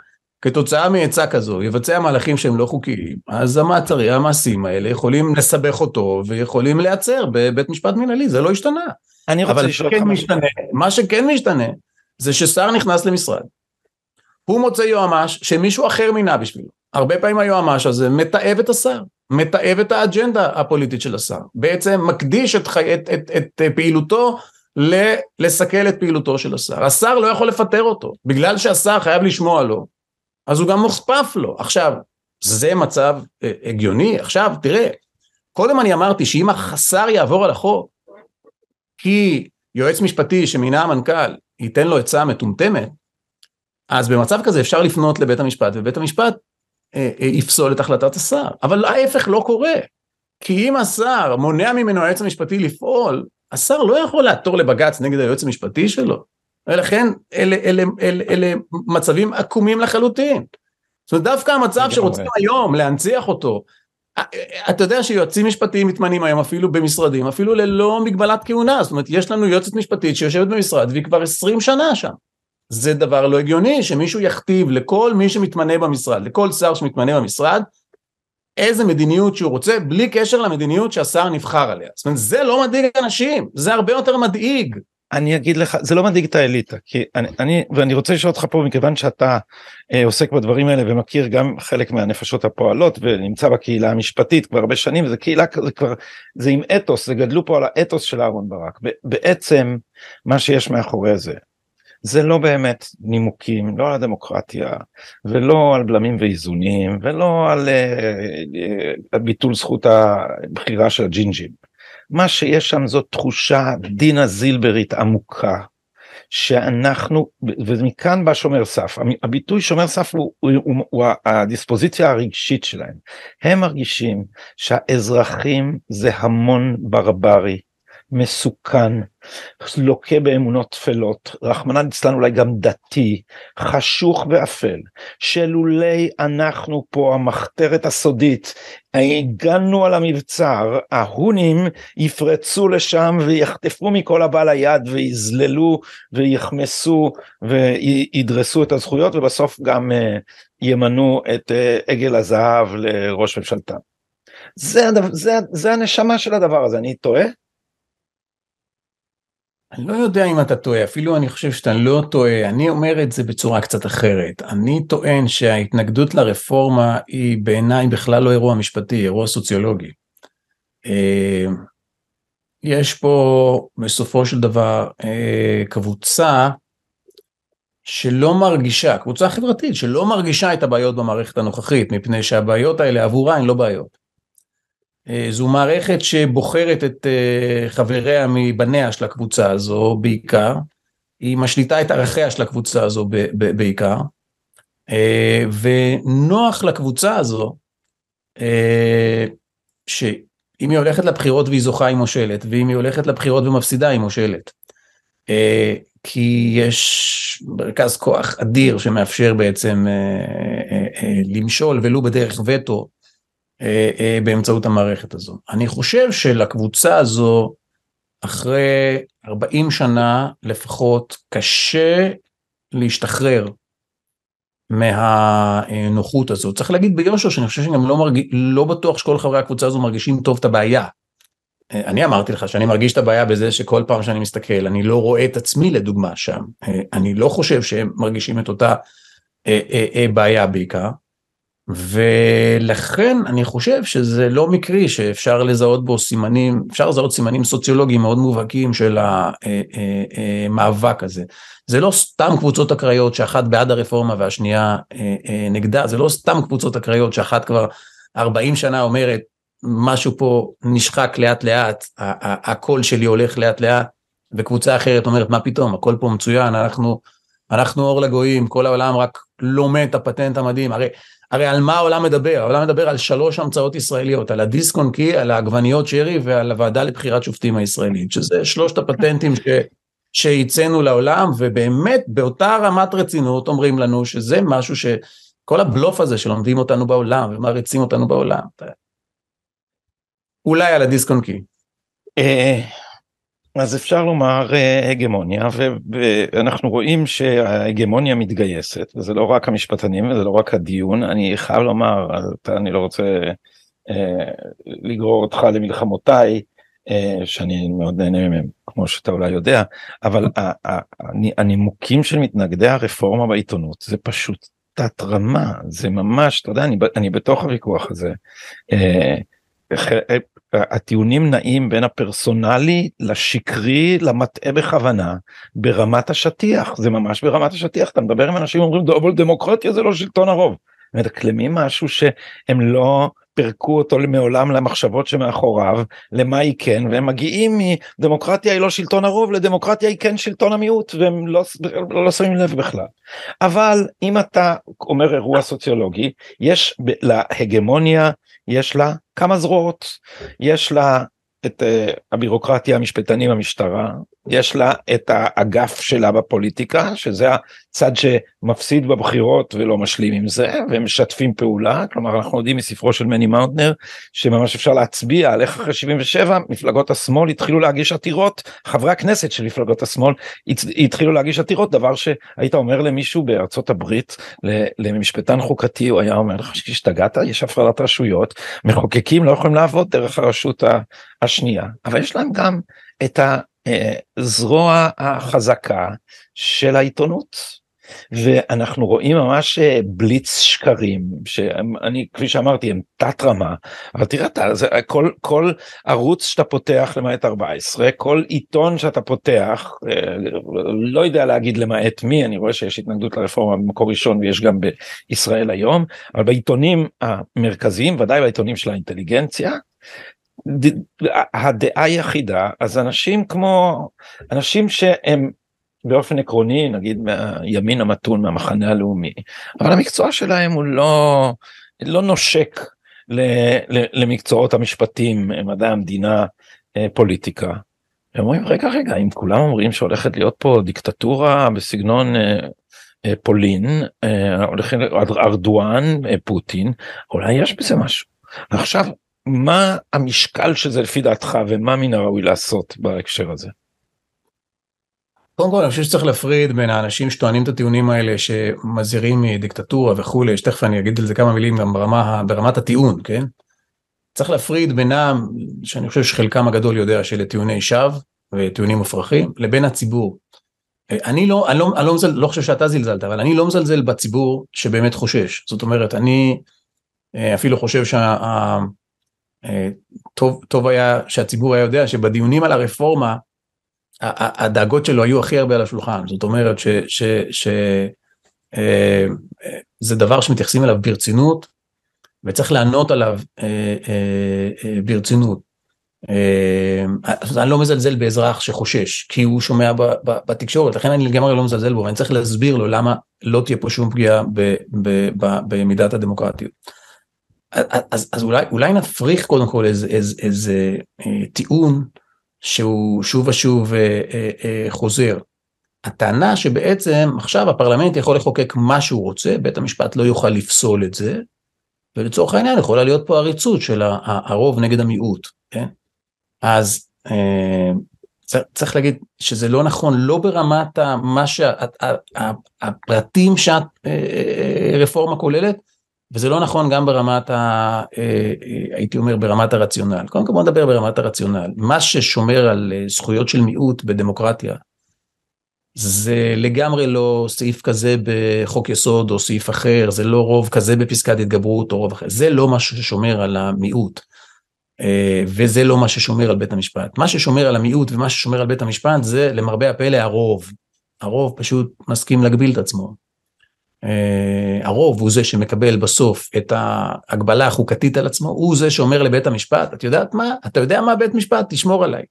כתוצאה מעצה כזו, יבצע מהלכים שהם לא חוקיים, אז המעצרים, המעשים האלה יכולים לסבך אותו ויכולים להיעצר בבית משפט מינהלי, זה לא השתנה. אני רוצה לשאול אותך משתנה, מה שכן משתנה, זה ששר נכנס למשרד, הוא מוצא יועמ"ש שמישהו אחר מינה בשבילו. הרבה פעמים היועמ"ש הזה מתעב את השר, מתעב את האג'נדה הפוליטית של השר, בעצם מקדיש את, חי... את, את, את, את פעילותו ל... לסכל את פעילותו של השר. השר לא יכול לפטר אותו, בגלל שהשר חייב לשמוע לו, אז הוא גם מוכפף לו. עכשיו, זה מצב אה, הגיוני? עכשיו, תראה, קודם אני אמרתי שאם השר יעבור על החוק, כי יועץ משפטי שמינה המנכ"ל ייתן לו עצה מטומטמת, אז במצב כזה אפשר לפנות לבית המשפט ובית המשפט אה, אה, יפסול את החלטת השר, אבל ההפך לא קורה. כי אם השר מונע ממנו היועץ המשפטי לפעול, השר לא יכול לעתור לבג"ץ נגד היועץ המשפטי שלו. ולכן אלה, אלה, אלה, אלה מצבים עקומים לחלוטין. זאת אומרת דווקא המצב שרוצים היום להנציח אותו, אה, אה, אתה יודע שיועצים משפטיים מתמנים היום אפילו במשרדים, אפילו ללא מגבלת כהונה, זאת אומרת יש לנו יועצת משפטית שיושבת במשרד והיא כבר 20 שנה שם. זה דבר לא הגיוני שמישהו יכתיב לכל מי שמתמנה במשרד, לכל שר שמתמנה במשרד, איזה מדיניות שהוא רוצה, בלי קשר למדיניות שהשר נבחר עליה. זאת אומרת, זה לא מדאיג אנשים, זה הרבה יותר מדאיג. אני אגיד לך, זה לא מדאיג את האליטה, כי אני, אני ואני רוצה לשאול אותך פה, מכיוון שאתה אה, עוסק בדברים האלה ומכיר גם חלק מהנפשות הפועלות ונמצא בקהילה המשפטית כבר הרבה שנים, זה קהילה כזה כבר, זה עם אתוס, זה גדלו פה על האתוס של אהרן ברק. בעצם מה שיש מאחורי זה, זה לא באמת נימוקים, לא על הדמוקרטיה, ולא על בלמים ואיזונים, ולא על uh, ביטול זכות הבחירה של הג'ינג'ים. מה שיש שם זאת תחושה דינה זילברית עמוקה, שאנחנו, ומכאן בא שומר סף, הביטוי שומר סף הוא, הוא, הוא, הוא הדיספוזיציה הרגשית שלהם. הם מרגישים שהאזרחים זה המון ברברי, מסוכן, לוקה באמונות טפלות, רחמנא ליצלן אולי גם דתי, חשוך ואפל, שלולי אנחנו פה המחתרת הסודית, הגענו על המבצר, ההונים יפרצו לשם ויחטפו מכל הבא ליד ויזללו ויחמסו וידרסו את הזכויות ובסוף גם uh, ימנו את uh, עגל הזהב לראש ממשלתם. זה, זה, זה הנשמה של הדבר הזה, אני טועה? אני לא יודע אם אתה טועה, אפילו אני חושב שאתה לא טועה, אני אומר את זה בצורה קצת אחרת. אני טוען שההתנגדות לרפורמה היא בעיניי בכלל לא אירוע משפטי, אירוע סוציולוגי. אה, יש פה בסופו של דבר אה, קבוצה שלא מרגישה, קבוצה חברתית שלא מרגישה את הבעיות במערכת הנוכחית, מפני שהבעיות האלה עבורה הן לא בעיות. אה, זו מערכת שבוחרת את אה, חבריה מבניה של הקבוצה הזו בעיקר, היא משליטה את ערכיה של הקבוצה הזו בעיקר, אה, ונוח לקבוצה הזו, שאם היא הולכת לבחירות והיא זוכה היא מושלת, ואם היא הולכת לבחירות ומפסידה היא מושלת. כי יש מרכז כוח אדיר שמאפשר בעצם למשול ולו בדרך וטו באמצעות המערכת הזו. אני חושב שלקבוצה הזו, אחרי 40 שנה לפחות, קשה להשתחרר מהנוחות הזו. צריך להגיד ביושר שאני חושב שגם לא, מרג... לא בטוח שכל חברי הקבוצה הזו מרגישים טוב את הבעיה. אה, אני אמרתי לך שאני מרגיש את הבעיה בזה שכל פעם שאני מסתכל אני לא רואה את עצמי לדוגמה שם. אני לא חושב שהם מרגישים את אותה בעיה בעיקר. ולכן אני חושב שזה לא מקרי שאפשר לזהות בו סימנים, אפשר לזהות סימנים סוציולוגיים מאוד מובהקים של המאבק הזה. זה לא סתם קבוצות אקראיות שאחת בעד הרפורמה והשנייה נגדה, זה לא סתם קבוצות אקראיות שאחת כבר 40 שנה אומרת משהו פה נשחק לאט לאט, הקול שלי הולך לאט לאט, וקבוצה אחרת אומרת מה פתאום, הכל פה מצוין, אנחנו, אנחנו אור לגויים, כל העולם רק לומד את הפטנט המדהים, הרי הרי על מה העולם מדבר? העולם מדבר על שלוש המצאות ישראליות, על הדיסק און קי, על העגבניות שרי ועל הוועדה לבחירת שופטים הישראלית, שזה שלושת הפטנטים ש... שהצאנו לעולם, ובאמת באותה רמת רצינות אומרים לנו שזה משהו שכל הבלוף הזה שלומדים אותנו בעולם ומריצים אותנו בעולם. אולי על הדיסק און קי. אז אפשר לומר אה, הגמוניה ואנחנו רואים שההגמוניה מתגייסת וזה לא רק המשפטנים וזה לא רק הדיון אני חייב לומר אני לא רוצה אה, לגרור אותך למלחמותיי אה, שאני מאוד נהנה מהם כמו שאתה אולי יודע אבל הנימוקים של מתנגדי הרפורמה בעיתונות זה פשוט תת רמה זה ממש אתה יודע אני, אני בתוך הוויכוח הזה. הטיעונים נעים בין הפרסונלי לשקרי למטעה בכוונה ברמת השטיח זה ממש ברמת השטיח אתה מדבר עם אנשים אומרים אבל דמוקרטיה זה לא שלטון הרוב. מדקלמים משהו שהם לא פירקו אותו מעולם למחשבות שמאחוריו למה היא כן והם מגיעים מדמוקרטיה היא לא שלטון הרוב לדמוקרטיה היא כן שלטון המיעוט והם לא, לא, לא שמים לב בכלל. אבל אם אתה אומר אירוע סוציולוגי יש להגמוניה יש לה כמה זרועות, יש לה את uh, הבירוקרטיה, המשפטנים, המשטרה, יש לה את האגף שלה בפוליטיקה, שזה הצד שמפסיד בבחירות ולא משלים עם זה, והם משתפים פעולה, כלומר אנחנו יודעים מספרו של מני מאונטנר, שממש אפשר להצביע על איך אחרי 77 מפלגות השמאל התחילו להגיש עתירות, חברי הכנסת של מפלגות השמאל התחילו להגיש עתירות, דבר שהיית אומר למישהו בארצות הברית, למשפטן חוקתי, הוא היה אומר לך שהשתגעת, יש הפרדת רשויות, מחוקקים לא יכולים לעבוד דרך הרשות השנייה, אבל יש להם גם את הזרוע החזקה של העיתונות. ואנחנו רואים ממש אה, בליץ שקרים שאני כפי שאמרתי הם תת רמה אבל תראה אתה זה כל כל ערוץ שאתה פותח למעט 14 כל עיתון שאתה פותח אה, לא יודע להגיד למעט מי אני רואה שיש התנגדות לרפורמה במקור ראשון ויש גם בישראל היום אבל בעיתונים המרכזיים ודאי בעיתונים של האינטליגנציה הדעה היחידה אז אנשים כמו אנשים שהם באופן עקרוני נגיד מהימין המתון מהמחנה הלאומי אבל המקצוע שלהם הוא לא לא נושק ל, ל, למקצועות המשפטים מדעי המדינה אה, פוליטיקה. הם אומרים רגע רגע אם כולם אומרים שהולכת להיות פה דיקטטורה בסגנון אה, אה, פולין הולכת ארדואן פוטין אולי יש בזה משהו. עכשיו מה המשקל של זה לפי דעתך ומה מן הראוי לעשות בהקשר הזה? קודם כל אני חושב שצריך להפריד בין האנשים שטוענים את הטיעונים האלה שמזהירים מדיקטטורה וכולי, שתכף אני אגיד על זה כמה מילים גם ברמה, ברמת הטיעון, כן? צריך להפריד בינם, שאני חושב שחלקם הגדול יודע שאלה טיעוני שווא וטיעונים מופרכים, לבין הציבור. אני לא, אני לא, אני לא, מזל, לא חושב שאתה זלזלת, אבל אני לא מזלזל בציבור שבאמת חושש. זאת אומרת, אני אה, אפילו חושב שה... אה, טוב, טוב היה שהציבור היה יודע שבדיונים על הרפורמה, הדאגות שלו היו הכי הרבה על השולחן, זאת אומרת שזה אה, דבר שמתייחסים אליו ברצינות וצריך לענות עליו אה, ברצינות. אני לא מזלזל באזרח שחושש כי הוא שומע בתקשורת לכן אני לגמרי לא מזלזל בו ואני צריך להסביר לו למה לא תהיה פה שום פגיעה במידת הדמוקרטיות. אז, אז אולי, אולי נפריך קודם כל איזה, איזה, איזה אה, טיעון שהוא שוב ושוב אה, אה, אה, חוזר. הטענה שבעצם עכשיו הפרלמנט יכול לחוקק מה שהוא רוצה, בית המשפט לא יוכל לפסול את זה, ולצורך העניין יכולה להיות פה עריצות של הרוב נגד המיעוט, כן? אז אה, צריך להגיד שזה לא נכון לא ברמת מה שהפרטים שהרפורמה אה, כוללת, וזה לא נכון גם ברמת, ה, אה, אה, הייתי אומר, ברמת הרציונל. קודם כל בוא נדבר ברמת הרציונל. מה ששומר על אה, זכויות של מיעוט בדמוקרטיה, זה לגמרי לא סעיף כזה בחוק יסוד או סעיף אחר, זה לא רוב כזה בפסקת התגברות או רוב אחר, זה לא מה ששומר על המיעוט. וזה לא מה ששומר על בית המשפט. מה ששומר על המיעוט ומה ששומר על בית המשפט זה למרבה הפלא הרוב. הרוב פשוט מסכים להגביל את עצמו. אה, הרוב הוא זה שמקבל בסוף את ההגבלה החוקתית על עצמו, הוא זה שאומר לבית המשפט, את יודעת מה? אתה יודע מה בית משפט? תשמור עליי.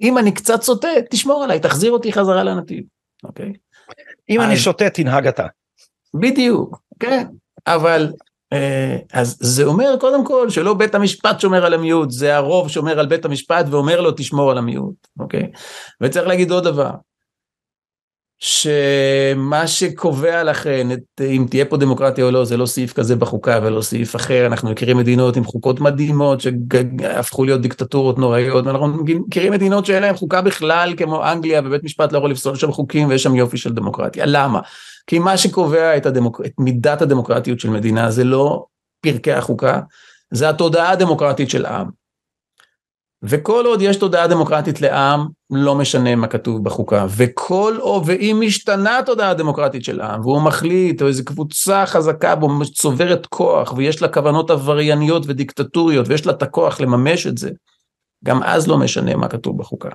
אם אני קצת סוטה, תשמור עליי, תחזיר אותי חזרה לנתיב, אוקיי? אם אז... אני שותה, תנהג אתה. בדיוק, כן, אבל אה, אז זה אומר קודם כל שלא בית המשפט שומר על המיעוט, זה הרוב שומר על בית המשפט ואומר לו תשמור על המיעוט, אוקיי? וצריך להגיד עוד דבר, שמה שקובע לכן את, אם תהיה פה דמוקרטיה או לא זה לא סעיף כזה בחוקה ולא סעיף אחר. אנחנו מכירים מדינות עם חוקות מדהימות שהפכו להיות דיקטטורות נוראיות ואנחנו מכירים מדינות שאין להן חוקה בכלל כמו אנגליה ובית משפט לא יכול לפסול שם חוקים ויש שם יופי של דמוקרטיה. למה? כי מה שקובע את, הדמוק... את מידת הדמוקרטיות של מדינה זה לא פרקי החוקה זה התודעה הדמוקרטית של עם וכל עוד יש תודעה דמוקרטית לעם, לא משנה מה כתוב בחוקה. וכל עוד, ואם משתנה התודעה הדמוקרטית של עם, והוא מחליט, או איזו קבוצה חזקה בו צוברת כוח, ויש לה כוונות עברייניות ודיקטטוריות, ויש לה את הכוח לממש את זה, גם אז לא משנה מה כתוב בחוקה.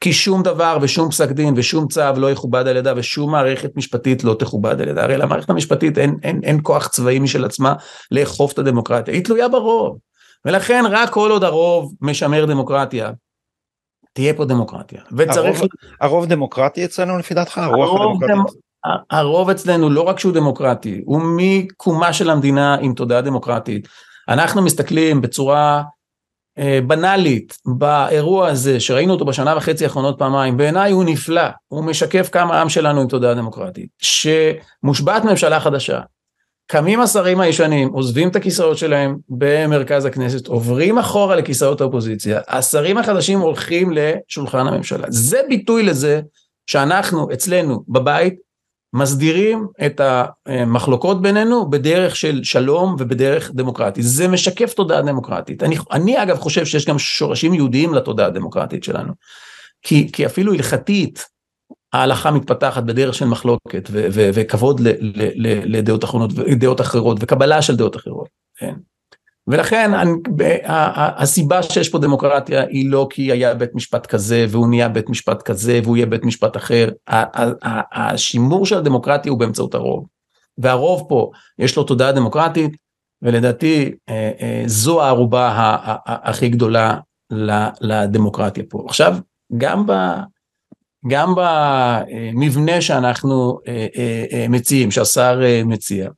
כי שום דבר ושום פסק דין ושום צו לא יכובד על ידה ושום מערכת משפטית לא תכובד על ידה. הרי למערכת המשפטית אין, אין, אין כוח צבאי משל עצמה לאכוף את הדמוקרטיה, היא תלויה ברוב. ולכן רק כל עוד הרוב משמר דמוקרטיה, תהיה פה דמוקרטיה. וצריך... הרוב, הרוב דמוקרטי אצלנו לפי דעתך? הרוב, דמ... הרוב אצלנו לא רק שהוא דמוקרטי, הוא מקומה של המדינה עם תודעה דמוקרטית. אנחנו מסתכלים בצורה אה, בנאלית באירוע הזה שראינו אותו בשנה וחצי האחרונות פעמיים, בעיניי הוא נפלא, הוא משקף כמה העם שלנו עם תודעה דמוקרטית. שמושבעת ממשלה חדשה, קמים השרים הישנים, עוזבים את הכיסאות שלהם במרכז הכנסת, עוברים אחורה לכיסאות האופוזיציה, השרים החדשים הולכים לשולחן הממשלה. זה ביטוי לזה שאנחנו אצלנו בבית מסדירים את המחלוקות בינינו בדרך של שלום ובדרך דמוקרטית. זה משקף תודעה דמוקרטית. אני, אני אגב חושב שיש גם שורשים יהודיים לתודעה הדמוקרטית שלנו. כי, כי אפילו הלכתית, ההלכה מתפתחת בדרך של מחלוקת וכבוד לדעות אחרונות, דעות אחרות וקבלה של דעות אחרות. כן? ולכן הסיבה שיש פה דמוקרטיה היא לא כי היה בית משפט כזה והוא נהיה בית משפט כזה והוא יהיה בית משפט אחר, השימור של הדמוקרטיה הוא באמצעות הרוב. והרוב פה יש לו תודעה דמוקרטית ולדעתי אה, אה, זו הערובה הכי גדולה לדמוקרטיה פה. עכשיו גם ב... גם במבנה שאנחנו אה, אה, אה, מציעים, שהשר מציע,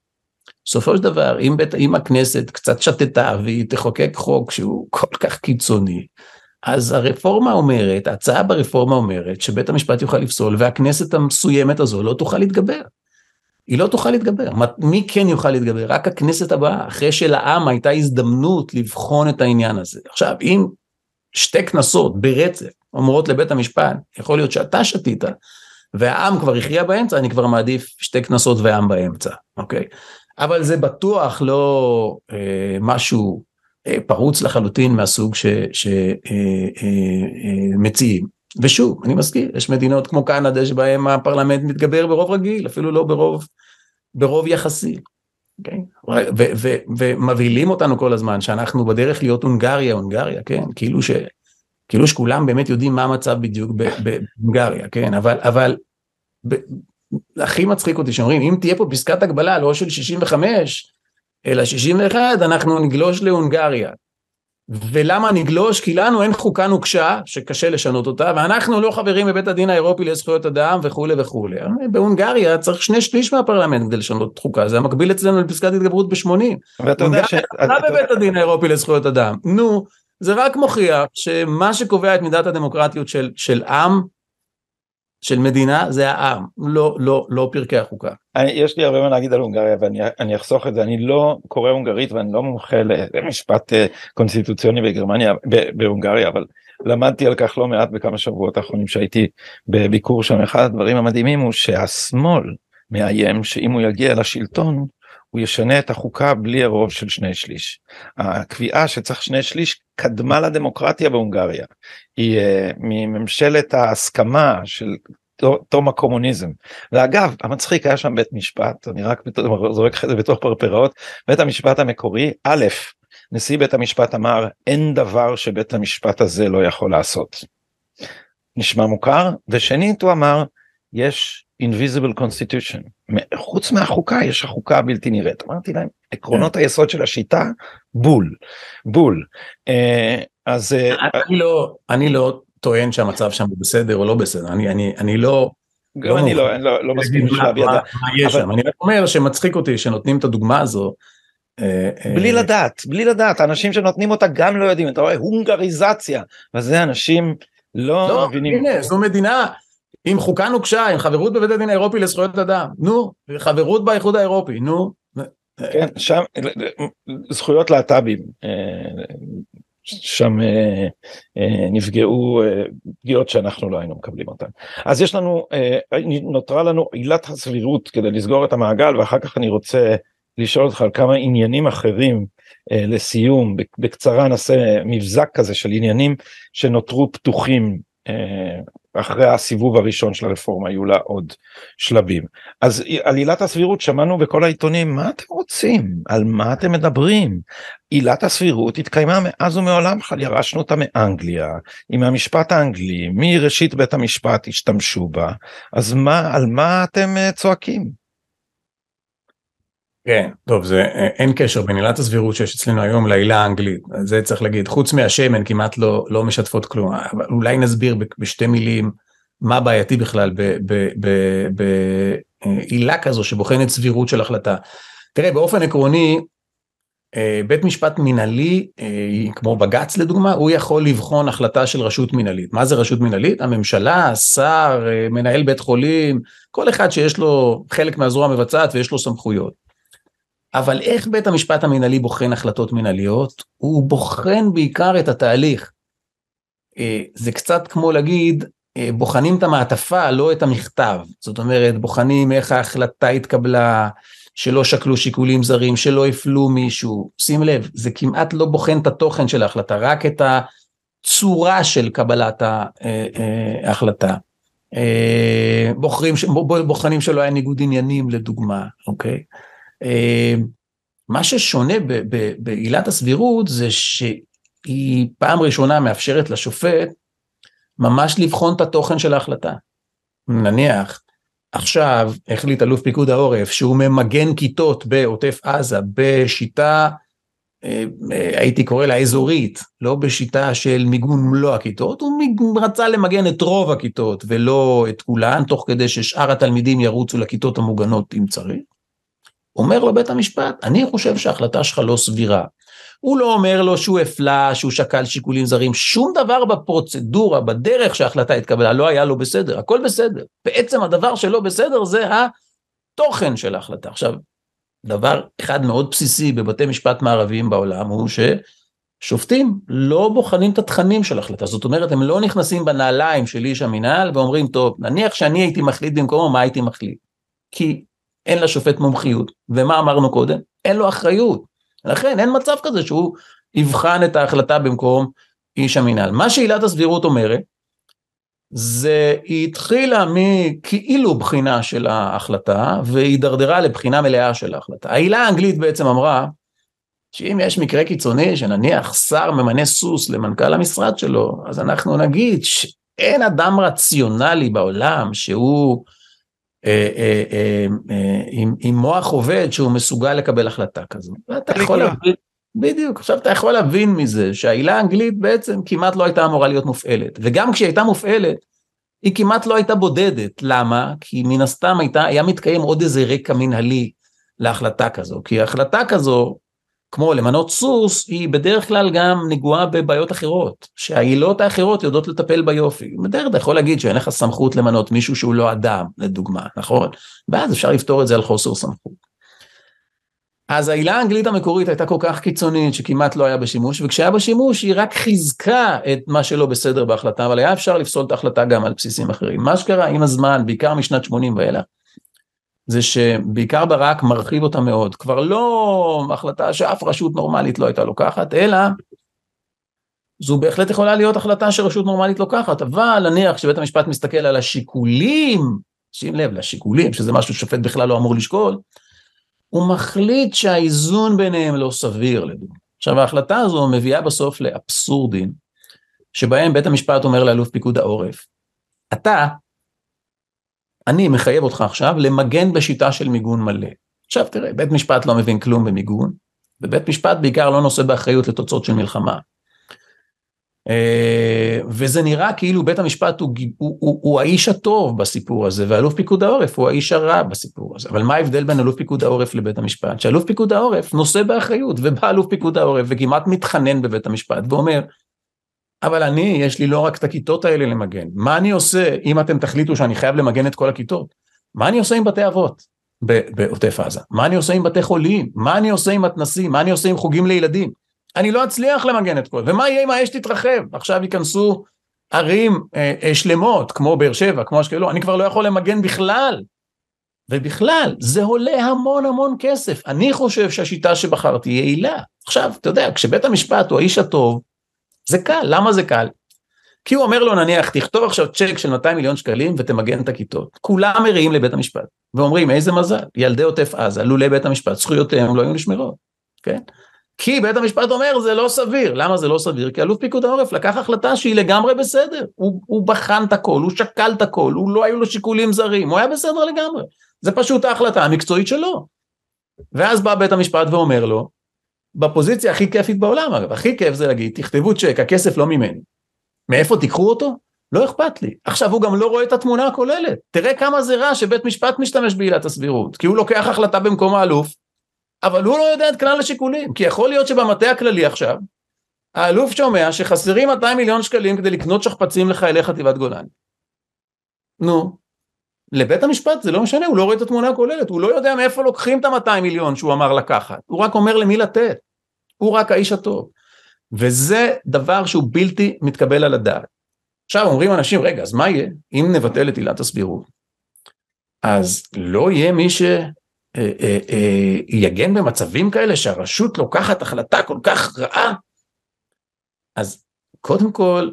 בסופו של דבר, אם, בית, אם הכנסת קצת שתתה והיא תחוקק חוק שהוא כל כך קיצוני, אז הרפורמה אומרת, ההצעה ברפורמה אומרת שבית המשפט יוכל לפסול והכנסת המסוימת הזו לא תוכל להתגבר. היא לא תוכל להתגבר. מי כן יוכל להתגבר? רק הכנסת הבאה, אחרי שלעם הייתה הזדמנות לבחון את העניין הזה. עכשיו, אם שתי כנסות ברצף אומרות לבית המשפט, יכול להיות שאתה שתית, והעם כבר הכריע באמצע, אני כבר מעדיף שתי כנסות ועם באמצע, אוקיי? אבל זה בטוח לא אה, משהו אה, פרוץ לחלוטין מהסוג שמציעים. אה, אה, אה, ושוב, אני מזכיר, יש מדינות כמו קנדה שבהן הפרלמנט מתגבר ברוב רגיל, אפילו לא ברוב, ברוב יחסי. Okay. אוקיי? ומבהילים אותנו כל הזמן שאנחנו בדרך להיות הונגריה, הונגריה, כן? כאילו ש... כאילו שכולם באמת יודעים מה המצב בדיוק בהונגריה, כן? אבל, אבל ב, הכי מצחיק אותי שאומרים, אם תהיה פה פסקת הגבלה לא של 65, אלא 61, אנחנו נגלוש להונגריה. ולמה נגלוש? כי לנו אין חוקה נוקשה, שקשה לשנות אותה, ואנחנו לא חברים בבית הדין האירופי לזכויות אדם וכולי וכולי. בהונגריה צריך שני שליש מהפרלמנט כדי לשנות חוקה, זה המקביל אצלנו לפסקת התגברות ב-80. ואתה יודע ש... הונגריה בבית הדין האירופי לזכויות אדם. נו, זה רק מוכיח שמה שקובע את מידת הדמוקרטיות של, של עם, של מדינה, זה העם, לא, לא, לא פרקי החוקה. אני, יש לי הרבה מה להגיד על הונגריה ואני אחסוך את זה, אני לא קורא הונגרית ואני לא מומחה למשפט אה, קונסטיטוציוני בגרמניה, בהונגריה, אבל למדתי על כך לא מעט בכמה שבועות האחרונים שהייתי בביקור שם. אחד הדברים המדהימים הוא שהשמאל מאיים שאם הוא יגיע לשלטון הוא ישנה את החוקה בלי הרוב של שני שליש. הקביעה שצריך שני שליש קדמה לדמוקרטיה בהונגריה. היא uh, מממשלת ההסכמה של תום הקומוניזם. ואגב, המצחיק היה שם בית משפט, אני רק זורק את זה בתוך פרפראות, בית המשפט המקורי, א', נשיא בית המשפט אמר, אין דבר שבית המשפט הזה לא יכול לעשות. נשמע מוכר, ושנית הוא אמר, יש invisible constitution, חוץ מהחוקה יש החוקה הבלתי נראית. אמרתי להם, עקרונות היסוד של השיטה, בול, בול. אה, אז... אה, אני לא, אני לא טוען שהמצב שם הוא בסדר או לא בסדר, אני, אני, אני לא... גם אני לא, לא, לא מספיק בשביל להביע דעה. אני רק אומר שמצחיק אותי שנותנים את הדוגמה הזו. אה, בלי לדעת, בלי לדעת, אנשים שנותנים אותה גם לא יודעים, אתה רואה הונגריזציה, וזה אנשים לא, לא מבינים. הנה, זו מדינה עם חוקה נוקשה, עם חברות בבית הדין האירופי לזכויות אדם, נו, חברות באיחוד האירופי, נו. כן, שם זכויות להט"בים, שם אה, אה, נפגעו אה, פגיעות שאנחנו לא היינו מקבלים אותן. אז יש לנו, נותרה לנו עילת הסבירות כדי לסגור את המעגל ואחר כך אני רוצה לשאול אותך על כמה עניינים אחרים לסיום, בקצרה נעשה מבזק כזה של עניינים שנותרו פתוחים אחרי הסיבוב הראשון של הרפורמה היו לה עוד שלבים. אז על עילת הסבירות שמענו בכל העיתונים מה אתם רוצים על מה אתם מדברים. עילת הסבירות התקיימה מאז ומעולם ירשנו אותה מאנגליה עם המשפט האנגלי מראשית בית המשפט השתמשו בה אז מה על מה אתם אה, צועקים. כן, טוב, זה, אה, אין קשר בין עילת הסבירות שיש אצלנו היום לעילה האנגלית, זה צריך להגיד, חוץ מהשמן כמעט לא, לא משתפות כלום, אבל אולי נסביר בשתי מילים מה בעייתי בכלל בעילה כזו שבוחנת סבירות של החלטה. תראה, באופן עקרוני, אה, בית משפט מנהלי, אה, כמו בג"ץ לדוגמה, הוא יכול לבחון החלטה של רשות מנהלית. מה זה רשות מנהלית? הממשלה, השר, מנהל בית חולים, כל אחד שיש לו חלק מהזרוע המבצעת ויש לו סמכויות. אבל איך בית המשפט המנהלי בוחן החלטות מנהליות? הוא בוחן בעיקר את התהליך. אה, זה קצת כמו להגיד, אה, בוחנים את המעטפה, לא את המכתב. זאת אומרת, בוחנים איך ההחלטה התקבלה, שלא שקלו שיקולים זרים, שלא הפלו מישהו. שים לב, זה כמעט לא בוחן את התוכן של ההחלטה, רק את הצורה של קבלת אה, ההחלטה. בוחרים, בוחנים שלא היה ניגוד עניינים לדוגמה, אוקיי? אה, מה ששונה בעילת הסבירות זה שהיא פעם ראשונה מאפשרת לשופט ממש לבחון את התוכן של ההחלטה. נניח, עכשיו החליט אלוף פיקוד העורף שהוא ממגן כיתות בעוטף עזה בשיטה, אה, אה, הייתי קורא לה אזורית, לא בשיטה של מיגון מלוא הכיתות, הוא רצה למגן את רוב הכיתות ולא את כולן, תוך כדי ששאר התלמידים ירוצו לכיתות המוגנות אם צריך. אומר לו בית המשפט, אני חושב שההחלטה שלך לא סבירה. הוא לא אומר לו שהוא הפלה, שהוא שקל שיקולים זרים, שום דבר בפרוצדורה, בדרך שההחלטה התקבלה, לא היה לו בסדר, הכל בסדר. בעצם הדבר שלא בסדר זה התוכן של ההחלטה. עכשיו, דבר אחד מאוד בסיסי בבתי משפט מערביים בעולם הוא ששופטים לא בוחנים את התכנים של ההחלטה, זאת אומרת הם לא נכנסים בנעליים של איש המינהל ואומרים טוב נניח שאני הייתי מחליט במקומו מה הייתי מחליט. כי אין לשופט מומחיות, ומה אמרנו קודם? אין לו אחריות. לכן אין מצב כזה שהוא יבחן את ההחלטה במקום איש המינהל. מה שעילת הסבירות אומרת, זה היא התחילה מכאילו בחינה של ההחלטה והידרדרה לבחינה מלאה של ההחלטה. העילה האנגלית בעצם אמרה שאם יש מקרה קיצוני שנניח שר ממנה סוס למנכ"ל המשרד שלו, אז אנחנו נגיד שאין אדם רציונלי בעולם שהוא אה, אה, אה, עם מוח עובד שהוא מסוגל לקבל החלטה כזו. ואתה יכול להבין, בדיוק, עכשיו אתה יכול להבין מזה שהעילה האנגלית בעצם כמעט לא הייתה אמורה להיות מופעלת, וגם כשהיא הייתה מופעלת, היא כמעט לא הייתה בודדת, למה? כי מן הסתם הייתה, היה מתקיים עוד איזה רקע מנהלי להחלטה כזו, כי החלטה כזו כמו למנות סוס, היא בדרך כלל גם נגועה בבעיות אחרות, שהעילות האחרות יודעות לטפל ביופי. בדרך כלל יכול להגיד שאין לך סמכות למנות מישהו שהוא לא אדם, לדוגמה, נכון? ואז אפשר לפתור את זה על חוסר סמכות. אז העילה האנגלית המקורית הייתה כל כך קיצונית שכמעט לא היה בשימוש, וכשהיה בשימוש היא רק חיזקה את מה שלא בסדר בהחלטה, אבל היה אפשר לפסול את ההחלטה גם על בסיסים אחרים. מה שקרה עם הזמן, בעיקר משנת 80 ואילך, זה שבעיקר ברק מרחיב אותה מאוד, כבר לא החלטה שאף רשות נורמלית לא הייתה לוקחת, אלא זו בהחלט יכולה להיות החלטה שרשות נורמלית לוקחת, אבל נניח שבית המשפט מסתכל על השיקולים, שים לב לשיקולים, שזה משהו ששופט בכלל לא אמור לשקול, הוא מחליט שהאיזון ביניהם לא סביר לדוגמה. עכשיו ההחלטה הזו מביאה בסוף לאבסורדים, שבהם בית המשפט אומר לאלוף פיקוד העורף, אתה, אני מחייב אותך עכשיו למגן בשיטה של מיגון מלא. עכשיו תראה, בית משפט לא מבין כלום במיגון, ובית משפט בעיקר לא נושא באחריות לתוצאות של מלחמה. אה, וזה נראה כאילו בית המשפט הוא, הוא, הוא, הוא האיש הטוב בסיפור הזה, ואלוף פיקוד העורף הוא האיש הרע בסיפור הזה. אבל מה ההבדל בין אלוף פיקוד העורף לבית המשפט? שאלוף פיקוד העורף נושא באחריות, ובא אלוף פיקוד העורף וכמעט מתחנן בבית המשפט ואומר, אבל אני, יש לי לא רק את הכיתות האלה למגן, מה אני עושה אם אתם תחליטו שאני חייב למגן את כל הכיתות? מה אני עושה עם בתי אבות בעוטף עזה? מה אני עושה עם בתי חולים? מה אני עושה עם מתנסים? מה אני עושה עם חוגים לילדים? אני לא אצליח למגן את כל ומה יהיה אם האש תתרחב? עכשיו ייכנסו ערים אה, אה, שלמות, כמו באר שבע, כמו אשקלון, אני כבר לא יכול למגן בכלל. ובכלל, זה עולה המון המון כסף. אני חושב שהשיטה שבחרתי יעילה. עכשיו, אתה יודע, כשבית המשפט הוא האיש הטוב, זה קל, למה זה קל? כי הוא אומר לו נניח תכתוב עכשיו צ'ק של 200 מיליון שקלים ותמגן את הכיתות. כולם מריעים לבית המשפט ואומרים איזה מזל, ילדי עוטף עזה, לולי בית המשפט, זכויותיהם לא היו נשמרות, כן? כי בית המשפט אומר זה לא סביר, למה זה לא סביר? כי אלוף פיקוד העורף לקח החלטה שהיא לגמרי בסדר, הוא, הוא בחן את הכל, הוא שקל את הכל, הוא לא היו לו שיקולים זרים, הוא היה בסדר לגמרי, זה פשוט ההחלטה המקצועית שלו. ואז בא בית המשפט ואומר לו, בפוזיציה הכי כיפית בעולם אגב, הכי כיף זה להגיד תכתבו צ'ק, הכסף לא ממני. מאיפה תיקחו אותו? לא אכפת לי. עכשיו הוא גם לא רואה את התמונה הכוללת. תראה כמה זה רע שבית משפט משתמש בעילת הסבירות, כי הוא לוקח החלטה במקום האלוף, אבל הוא לא יודע את כלל השיקולים, כי יכול להיות שבמטה הכללי עכשיו, האלוף שומע שחסרים 200 מיליון שקלים כדי לקנות שכפ"צים לחיילי חטיבת גולני. נו, לבית המשפט זה לא משנה, הוא לא רואה את התמונה הכוללת, הוא לא יודע מאיפה לוקחים את ה-200 מיליון שהוא אמר לקחת, הוא רק אומר למי לתת, הוא רק האיש הטוב. וזה דבר שהוא בלתי מתקבל על הדעת. עכשיו אומרים אנשים, רגע, אז מה יהיה אם נבטל את עילת הסבירות? אז לא יהיה מי שיגן אה, אה, אה, במצבים כאלה שהרשות לוקחת החלטה כל כך רעה? אז קודם כל,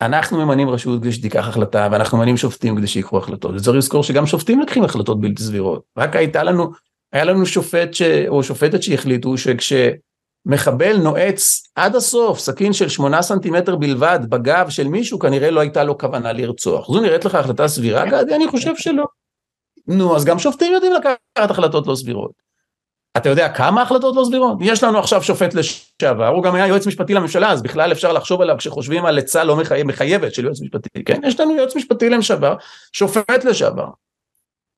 אנחנו ממנים רשות כדי שתיקח החלטה ואנחנו ממנים שופטים כדי שיקחו החלטות. וצריך לזכור שגם שופטים לקחים החלטות בלתי סבירות. רק הייתה לנו היה לנו שופט ש... או שופטת שהחליטו שכשמחבל נועץ עד הסוף סכין של שמונה סנטימטר בלבד בגב של מישהו כנראה לא הייתה לו כוונה לרצוח. זו נראית לך החלטה סבירה גדי? אני חושב שלא. נו אז גם שופטים יודעים לקחת החלטות לא סבירות אתה יודע כמה החלטות לא סבירות? יש לנו עכשיו שופט לשעבר, הוא גם היה יועץ משפטי לממשלה, אז בכלל אפשר לחשוב עליו כשחושבים על עצה לא מחייב, מחייבת של יועץ משפטי, כן? יש לנו יועץ משפטי לשעבר, שופט לשעבר.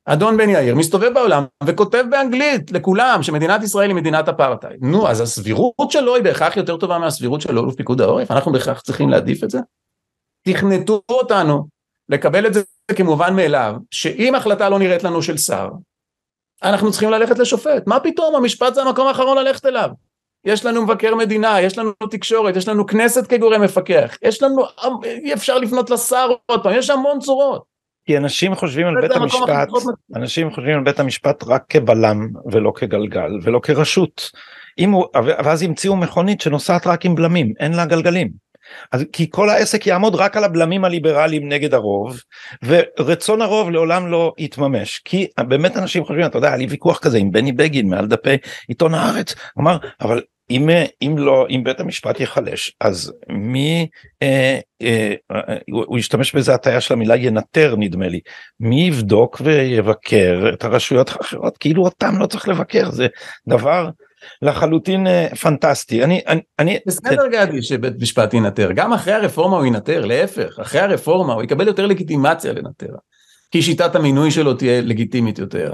אדון בן יאיר מסתובב בעולם וכותב באנגלית לכולם שמדינת ישראל היא מדינת אפרטהייד. נו, אז הסבירות שלו היא בהכרח יותר טובה מהסבירות של אלוף פיקוד העורף? אנחנו בהכרח צריכים להעדיף את זה? תכנתו אותנו לקבל את זה כמובן מאליו, שאם החלטה לא נראית לנו של שר, אנחנו צריכים ללכת לשופט. מה פתאום, המשפט זה המקום האחרון ללכת אליו. יש לנו מבקר מדינה, יש לנו תקשורת, יש לנו כנסת כגורם מפקח, יש לנו, אי אפשר לפנות לשר עוד פעם, יש המון צורות. כי אנשים חושבים על בית המשפט, אנשים חושבים על בית המשפט רק כבלם ולא כגלגל ולא כרשות. הוא, ואז המציאו מכונית שנוסעת רק עם בלמים, אין לה גלגלים. אז כי כל העסק יעמוד רק על הבלמים הליברליים נגד הרוב ורצון הרוב לעולם לא יתממש. כי באמת אנשים חושבים אתה יודע היה לי ויכוח כזה עם בני בגין מעל דפי עיתון הארץ. אמר אבל אם אם לא אם בית המשפט ייחלש אז מי אה, אה, אה, הוא ישתמש בזה הטעיה של המילה ינטר נדמה לי. מי יבדוק ויבקר את הרשויות האחרות? כאילו אותם לא צריך לבקר זה דבר לחלוטין אה, פנטסטי. אני אני אני בסדר גדי שבית משפט ינטר. גם אחרי הרפורמה הוא ינטר להפך. אחרי הרפורמה הוא יקבל יותר לגיטימציה לנטר. כי שיטת המינוי שלו תהיה לגיטימית יותר.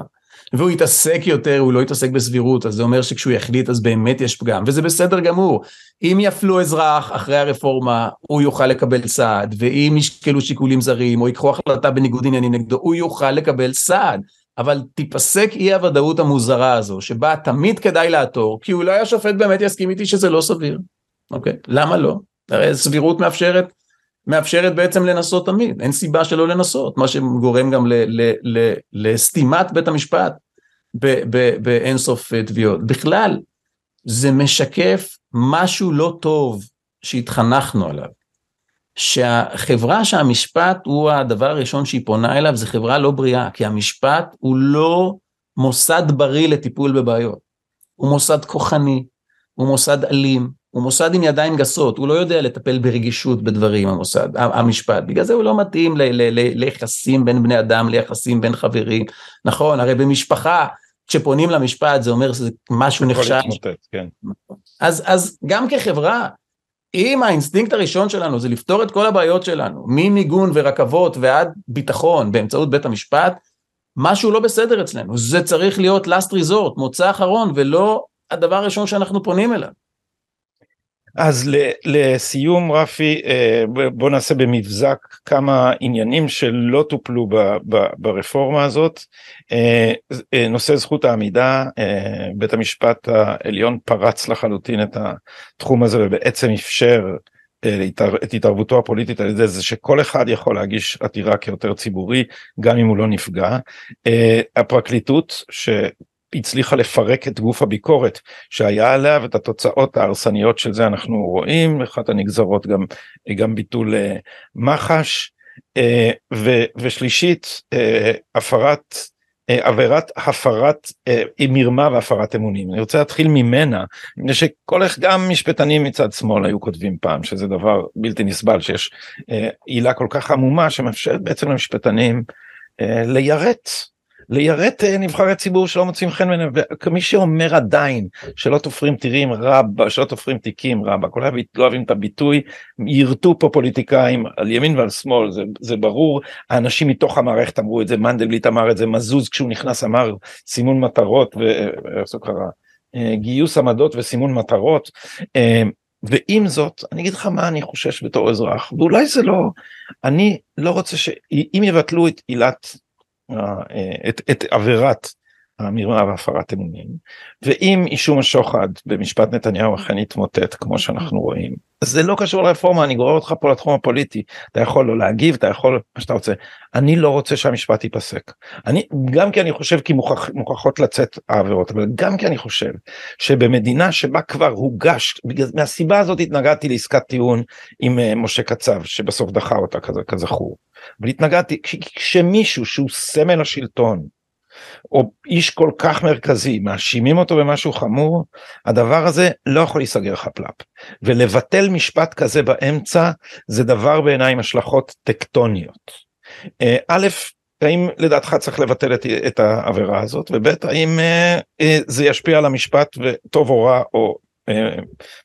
והוא יתעסק יותר הוא לא יתעסק בסבירות אז זה אומר שכשהוא יחליט אז באמת יש פגם. וזה בסדר גמור. אם יפלו אזרח אחרי הרפורמה הוא יוכל לקבל סעד. ואם ישקלו שיקולים זרים או ייקחו החלטה בניגוד עניינים נגדו הוא יוכל לקבל סעד אבל תיפסק אי הוודאות המוזרה הזו, שבה תמיד כדאי לעתור, כי אולי השופט באמת יסכים איתי שזה לא סביר, אוקיי? למה לא? הרי סבירות מאפשרת, מאפשרת בעצם לנסות תמיד, אין סיבה שלא לנסות, מה שגורם גם ל, ל, ל, לסתימת בית המשפט באינסוף תביעות. בכלל, זה משקף משהו לא טוב שהתחנכנו עליו, שהחברה שהמשפט הוא הדבר הראשון שהיא פונה אליו, זה חברה לא בריאה, כי המשפט הוא לא מוסד בריא לטיפול בבעיות. הוא מוסד כוחני, הוא מוסד אלים, הוא מוסד עם ידיים גסות, הוא לא יודע לטפל ברגישות בדברים, המוסד, המשפט, בגלל זה הוא לא מתאים ליחסים בין בני אדם, ליחסים בין חברים, נכון, הרי במשפחה, כשפונים למשפט זה אומר שזה משהו נחשב, כן. אז, אז גם כחברה, אם האינסטינקט הראשון שלנו זה לפתור את כל הבעיות שלנו, ממיגון ורכבות ועד ביטחון באמצעות בית המשפט, משהו לא בסדר אצלנו, זה צריך להיות last resort, מוצא אחרון, ולא הדבר הראשון שאנחנו פונים אליו. אז לסיום רפי אה, בוא נעשה במבזק כמה עניינים שלא טופלו ברפורמה הזאת. אה, אה, נושא זכות העמידה בית המשפט העליון פרץ לחלוטין את התחום הזה ובעצם אפשר את התערבותו הפוליטית על ידי זה שכל אחד יכול להגיש עתירה כיותר ציבורי גם אם הוא לא נפגע. הפרקליטות הצליחה לפרק את גוף הביקורת שהיה עליה ואת התוצאות ההרסניות של זה אנחנו רואים אחת הנגזרות גם גם ביטול אה, מח"ש אה, ושלישית אה, הפרת עבירת הפרת מרמה והפרת אמונים. אני רוצה להתחיל ממנה מפני שכל איך גם משפטנים מצד שמאל היו כותבים פעם שזה דבר בלתי נסבל שיש עילה כל כך עמומה שמאפשרת בעצם למשפטנים ליירט ליירט אה, נבחרי ציבור שלא מוצאים חן בעיניהם, וכמי שאומר עדיין שלא תופרים תירים רבה, שלא תופרים תיקים רבה, כולם לא אוהבים את הביטוי, יירטו פה פוליטיקאים על ימין ועל שמאל, זה, זה ברור, האנשים מתוך המערכת אמרו את זה, מנדלבליט אמר את זה, מזוז כשהוא נכנס אמר סימון מטרות, ואיך קרה? אה, גיוס עמדות וסימון מטרות. אה, ועם זאת אני אגיד לך מה אני חושש בתור אזרח ואולי זה לא אני לא רוצה שאם יבטלו את עילת את, את עבירת המרמה והפרת אמונים. ואם אישום השוחד במשפט נתניהו אכן יתמוטט כמו שאנחנו רואים זה לא קשור לרפורמה אני גורר אותך פה לתחום הפוליטי. אתה יכול לא להגיב אתה יכול מה שאתה רוצה. אני לא רוצה שהמשפט ייפסק. אני גם כי אני חושב כי מוכח, מוכרחות לצאת העבירות אבל גם כי אני חושב שבמדינה שבה כבר הוגש מהסיבה הזאת התנגדתי לעסקת טיעון עם uh, משה קצב שבסוף דחה אותה כזכור. אבל התנגדתי כשמישהו שהוא סמל השלטון או איש כל כך מרכזי מאשימים אותו במשהו חמור הדבר הזה לא יכול להיסגר חפלפ ולבטל משפט כזה באמצע זה דבר בעיניי עם השלכות טקטוניות. אה, א' האם לדעתך צריך לבטל את, את העבירה הזאת וב' האם אה, אה, זה ישפיע על המשפט וטוב או רע או אה,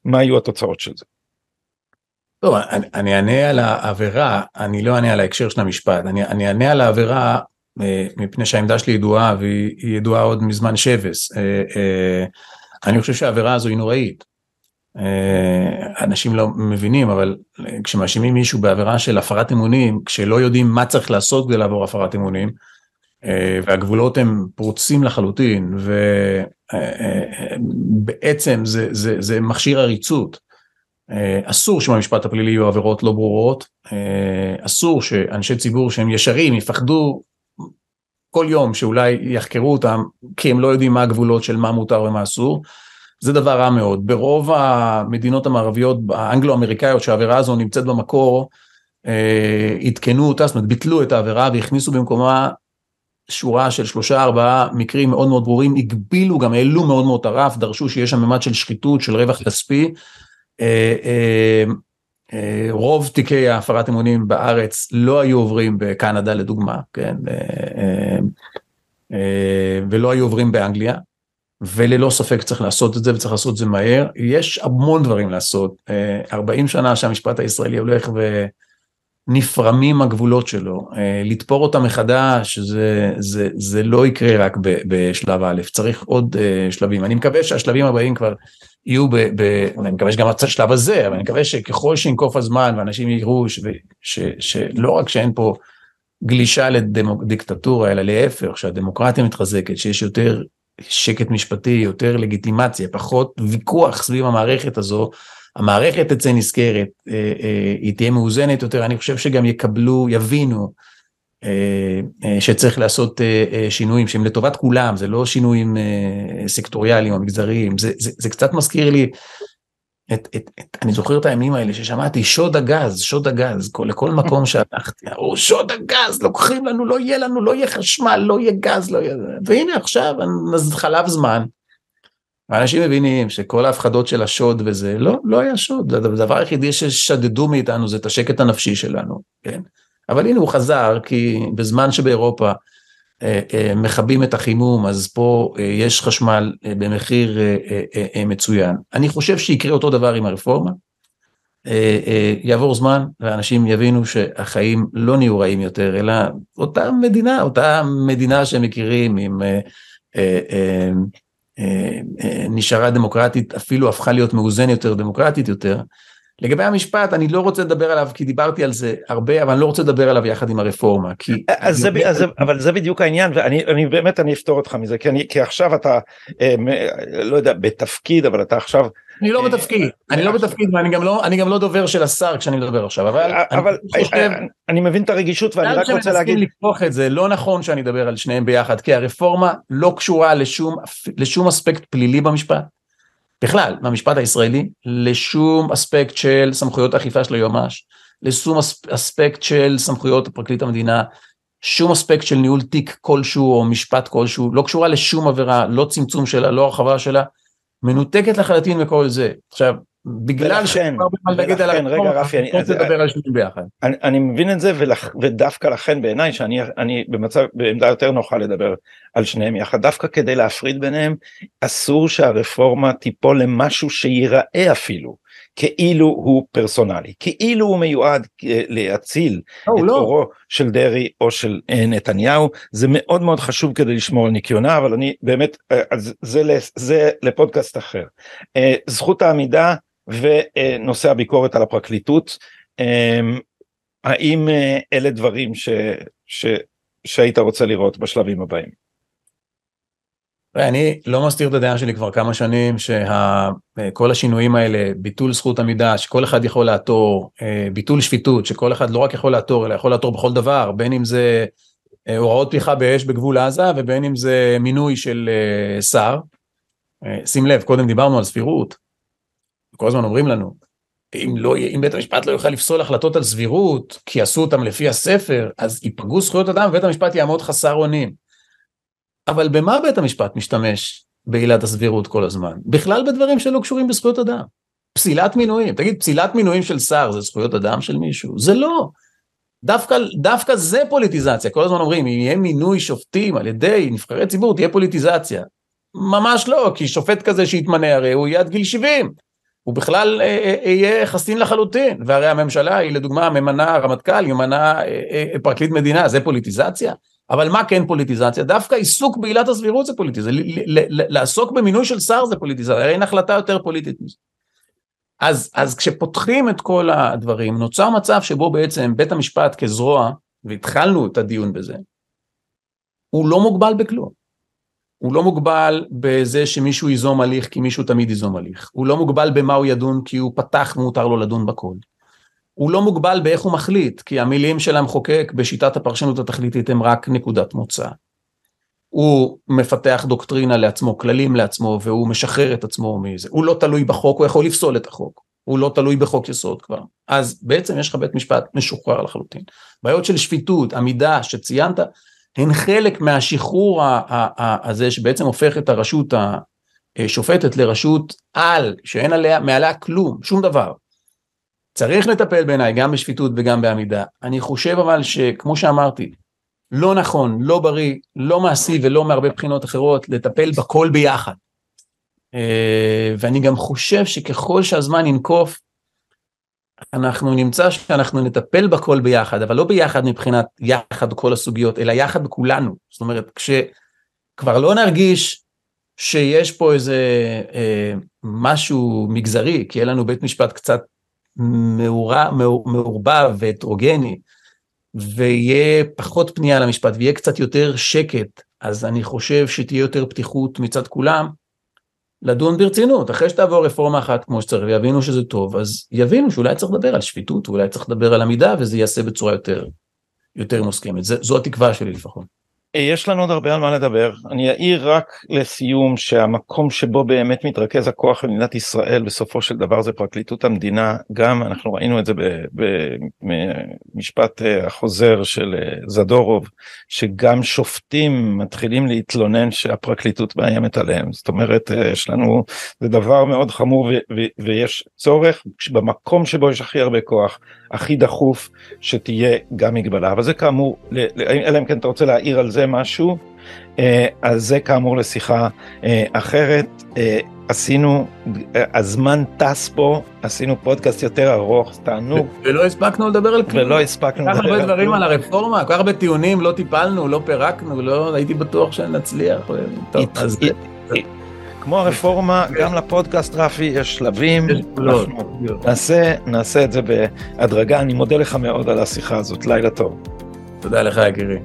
מה יהיו התוצאות של זה. טוב, אני, אענה על העבירה, אני לא אענה על ההקשר של המשפט, אני, אענה על העבירה מפני שהעמדה שלי ידועה והיא ידועה עוד מזמן שבס. אה, אה, אני חושב שהעבירה הזו היא נוראית. אנשים לא מבינים, אבל כשמאשימים מישהו בעבירה של הפרת אמונים, כשלא יודעים מה צריך לעשות כדי לעבור הפרת אמונים, והגבולות הם פרוצים לחלוטין, ובעצם זה, זה, זה מכשיר עריצות. אסור שבמשפט הפלילי יהיו עבירות לא ברורות, אסור שאנשי ציבור שהם ישרים יפחדו כל יום שאולי יחקרו אותם כי הם לא יודעים מה הגבולות של מה מותר ומה אסור. זה דבר רע מאוד. ברוב המדינות המערביות האנגלו-אמריקאיות שהעבירה הזו נמצאת במקור, אה, עדכנו אותה, זאת אומרת ביטלו את העבירה והכניסו במקומה שורה של שלושה ארבעה מקרים מאוד מאוד ברורים, הגבילו גם העלו מאוד מאוד את הרף, דרשו שיש שם ממד של שחיתות, של רווח כספי. אה, אה, רוב תיקי ההפרת אמונים בארץ לא היו עוברים בקנדה לדוגמה, כן, אה, אה, ולא היו עוברים באנגליה, וללא ספק צריך לעשות את זה וצריך לעשות את זה מהר. יש המון דברים לעשות, 40 שנה שהמשפט הישראלי הולך ונפרמים הגבולות שלו, לתפור אותם מחדש זה, זה, זה לא יקרה רק בשלב א', צריך עוד שלבים. אני מקווה שהשלבים הבאים כבר יהיו, ב, ב, אני מקווה שגם השלב הזה, אבל אני מקווה שככל שינקוף הזמן ואנשים יראו ש, ש, שלא רק שאין פה גלישה לדיקטטורה, אלא להפך, שהדמוקרטיה מתחזקת, שיש יותר שקט משפטי, יותר לגיטימציה, פחות ויכוח סביב המערכת הזו, המערכת תצא נזכרת, אה, אה, היא תהיה מאוזנת יותר, אני חושב שגם יקבלו, יבינו, אה, שצריך לעשות שינויים שהם לטובת כולם, זה לא שינויים סקטוריאליים או מגזריים, זה, זה, זה קצת מזכיר לי את, את, את, אני זוכר את הימים האלה ששמעתי שוד הגז, שוד הגז, כל, לכל מקום שהלכתי, או שוד הגז, לוקחים לנו, לא יהיה לנו, לא יהיה חשמל, לא יהיה גז, לא יהיה... והנה עכשיו, חלב זמן, האנשים מבינים שכל ההפחדות של השוד וזה, לא, לא היה שוד, הדבר היחידי ששדדו מאיתנו זה את השקט הנפשי שלנו, כן? אבל הנה הוא חזר, כי בזמן שבאירופה אה, אה, מכבים את החימום, אז פה אה, יש חשמל במחיר מצוין. אני חושב שיקרה אותו דבר עם הרפורמה. יעבור זמן ואנשים יבינו שהחיים לא נהיו רעים יותר, אלא אותה מדינה, אותה מדינה שהם מכירים עם... נשארה דמוקרטית, אפילו הפכה להיות מאוזנת יותר, דמוקרטית יותר. לגבי המשפט, אני לא רוצה לדבר עליו, כי דיברתי על זה הרבה, אבל אני לא רוצה לדבר עליו יחד עם הרפורמה. כי... אז זה, אומר... אז, אבל זה בדיוק העניין, ואני אני, באמת, אני אפתור אותך מזה, כי, אני, כי עכשיו אתה, אה, לא יודע, בתפקיד, אבל אתה עכשיו... אני לא בתפקיד, אני לא בתפקיד, ואני גם לא, אני גם לא דובר של השר כשאני מדבר עכשיו, אבל, אבל אני חושב... אני מבין את הרגישות, ואני רק רוצה להגיד... לקפוח את זה, לא נכון שאני אדבר על שניהם ביחד, כי הרפורמה לא קשורה לשום, לשום אספקט פלילי במשפט. בכלל, מהמשפט הישראלי, לשום אספקט של סמכויות אכיפה של היועמ"ש, לשום אספקט של סמכויות פרקליט המדינה, שום אספקט של ניהול תיק כלשהו או משפט כלשהו, לא קשורה לשום עבירה, לא צמצום שלה, לא הרחבה שלה, מנותקת לחלוטין מכל זה. עכשיו, בגלל שכבר ולכן, רגע רפי, אני, אז, לדבר על שניהם ביחד. אני, אני מבין את זה ולח, ודווקא לכן בעיניי שאני אני במצב, בעמדה יותר נוחה לדבר על שניהם יחד, דווקא כדי להפריד ביניהם, אסור שהרפורמה תיפול למשהו שיראה אפילו כאילו הוא פרסונלי, כאילו הוא מיועד להציל לא, את לא. אורו של דרעי או של אה, נתניהו, זה מאוד מאוד חשוב כדי לשמור על ניקיונה, אבל אני באמת, אה, זה, זה, לפודקאסט אחר. אה, זכות העמידה ונושא הביקורת על הפרקליטות. האם אה, אלה דברים ש, ש, שהיית רוצה לראות בשלבים הבאים? אני לא מסתיר את הדעה שלי כבר כמה שנים שכל השינויים האלה, ביטול זכות עמידה, שכל אחד יכול לעתור, אה, ביטול שפיטות, שכל אחד לא רק יכול לעתור, אלא יכול לעתור בכל דבר, בין אם זה אה, הוראות פתיחה באש בגבול עזה, ובין אם זה מינוי של שר. שים לב, קודם דיברנו על סבירות, כל הזמן אומרים לנו, אם, לא, אם בית המשפט לא יוכל לפסול החלטות על סבירות, כי עשו אותם לפי הספר, אז ייפגעו זכויות אדם ובית המשפט יעמוד חסר אונים. אבל במה בית המשפט משתמש בעילת הסבירות כל הזמן? בכלל בדברים שלא קשורים בזכויות אדם. פסילת מינויים, תגיד, פסילת מינויים של שר זה זכויות אדם של מישהו? זה לא. דווקא, דווקא זה פוליטיזציה, כל הזמן אומרים, אם יהיה מינוי שופטים על ידי נבחרי ציבור, תהיה פוליטיזציה. ממש לא, כי שופט כזה שיתמנה הרי הוא יהיה עד גיל 70. הוא בכלל אה, אה, אה, יהיה חסין לחלוטין, והרי הממשלה היא לדוגמה ממנה רמטכ"ל, היא ממנה פרקליט מדינה, זה פוליטיזציה? אבל מה כן פוליטיזציה? דווקא עיסוק בעילת הסבירות זה פוליטיזציה, לעסוק במינוי של שר זה פוליטיזציה, אין החלטה יותר פוליטית מזה. אז, אז כשפותחים את כל הדברים, נוצר מצב שבו בעצם בית המשפט כזרוע, והתחלנו את הדיון בזה, הוא לא מוגבל בכלום. הוא לא מוגבל בזה שמישהו ייזום הליך כי מישהו תמיד ייזום הליך. הוא לא מוגבל במה הוא ידון כי הוא פתח ומותר לו לדון בכל. הוא לא מוגבל באיך הוא מחליט כי המילים של המחוקק בשיטת הפרשנות התכליתית הם רק נקודת מוצא. הוא מפתח דוקטרינה לעצמו, כללים לעצמו והוא משחרר את עצמו מזה. הוא לא תלוי בחוק, הוא יכול לפסול את החוק. הוא לא תלוי בחוק יסוד כבר. אז בעצם יש לך בית משפט משוחרר לחלוטין. בעיות של שפיטות, עמידה שציינת, הן חלק מהשחרור הזה שבעצם הופך את הרשות השופטת לרשות על, שאין עליה, מעליה כלום, שום דבר. צריך לטפל בעיניי גם בשפיטות וגם בעמידה. אני חושב אבל שכמו שאמרתי, לא נכון, לא בריא, לא מעשי ולא מהרבה בחינות אחרות, לטפל בכל ביחד. אה, ואני גם חושב שככל שהזמן ינקוף, אנחנו נמצא שאנחנו נטפל בכל ביחד, אבל לא ביחד מבחינת יחד כל הסוגיות, אלא יחד כולנו. זאת אומרת, כשכבר לא נרגיש שיש פה איזה אה, משהו מגזרי, כי יהיה לנו בית משפט קצת מעורבב והטרוגני, ויהיה פחות פנייה למשפט ויהיה קצת יותר שקט, אז אני חושב שתהיה יותר פתיחות מצד כולם, לדון ברצינות, אחרי שתעבור רפורמה אחת כמו שצריך ויבינו שזה טוב, אז יבינו שאולי צריך לדבר על שפיטות, ואולי צריך לדבר על עמידה, וזה ייעשה בצורה יותר, יותר מוסכמת. זו התקווה שלי לפחות. יש לנו עוד הרבה על מה לדבר. אני אעיר רק לסיום שהמקום שבו באמת מתרכז הכוח במדינת ישראל בסופו של דבר זה פרקליטות המדינה. גם אנחנו ראינו את זה במשפט אה, החוזר של אה, זדורוב, שגם שופטים מתחילים להתלונן שהפרקליטות מאיימת עליהם. זאת אומרת, אה, יש לנו, זה דבר מאוד חמור ויש צורך במקום שבו יש הכי הרבה כוח, הכי דחוף, שתהיה גם מגבלה. אבל זה כאמור, אלא אם כן אתה רוצה להעיר על זה משהו, אה, אז זה כאמור לשיחה אה, אחרת. אה, עשינו, הזמן טס פה, עשינו פודקאסט יותר ארוך, תענוג. ולא הספקנו לדבר על כלום. ולא הספקנו לדבר על כלום. כל כך הרבה דברים על הרפורמה, כל כך הרבה טיעונים, לא טיפלנו, לא פירקנו, לא הייתי בטוח שנצליח. טוב, אז... כמו הרפורמה, גם לפודקאסט רפי יש שלבים, נעשה, נעשה את זה בהדרגה, אני מודה לך מאוד על השיחה הזאת, לילה טוב. תודה לך יקירי.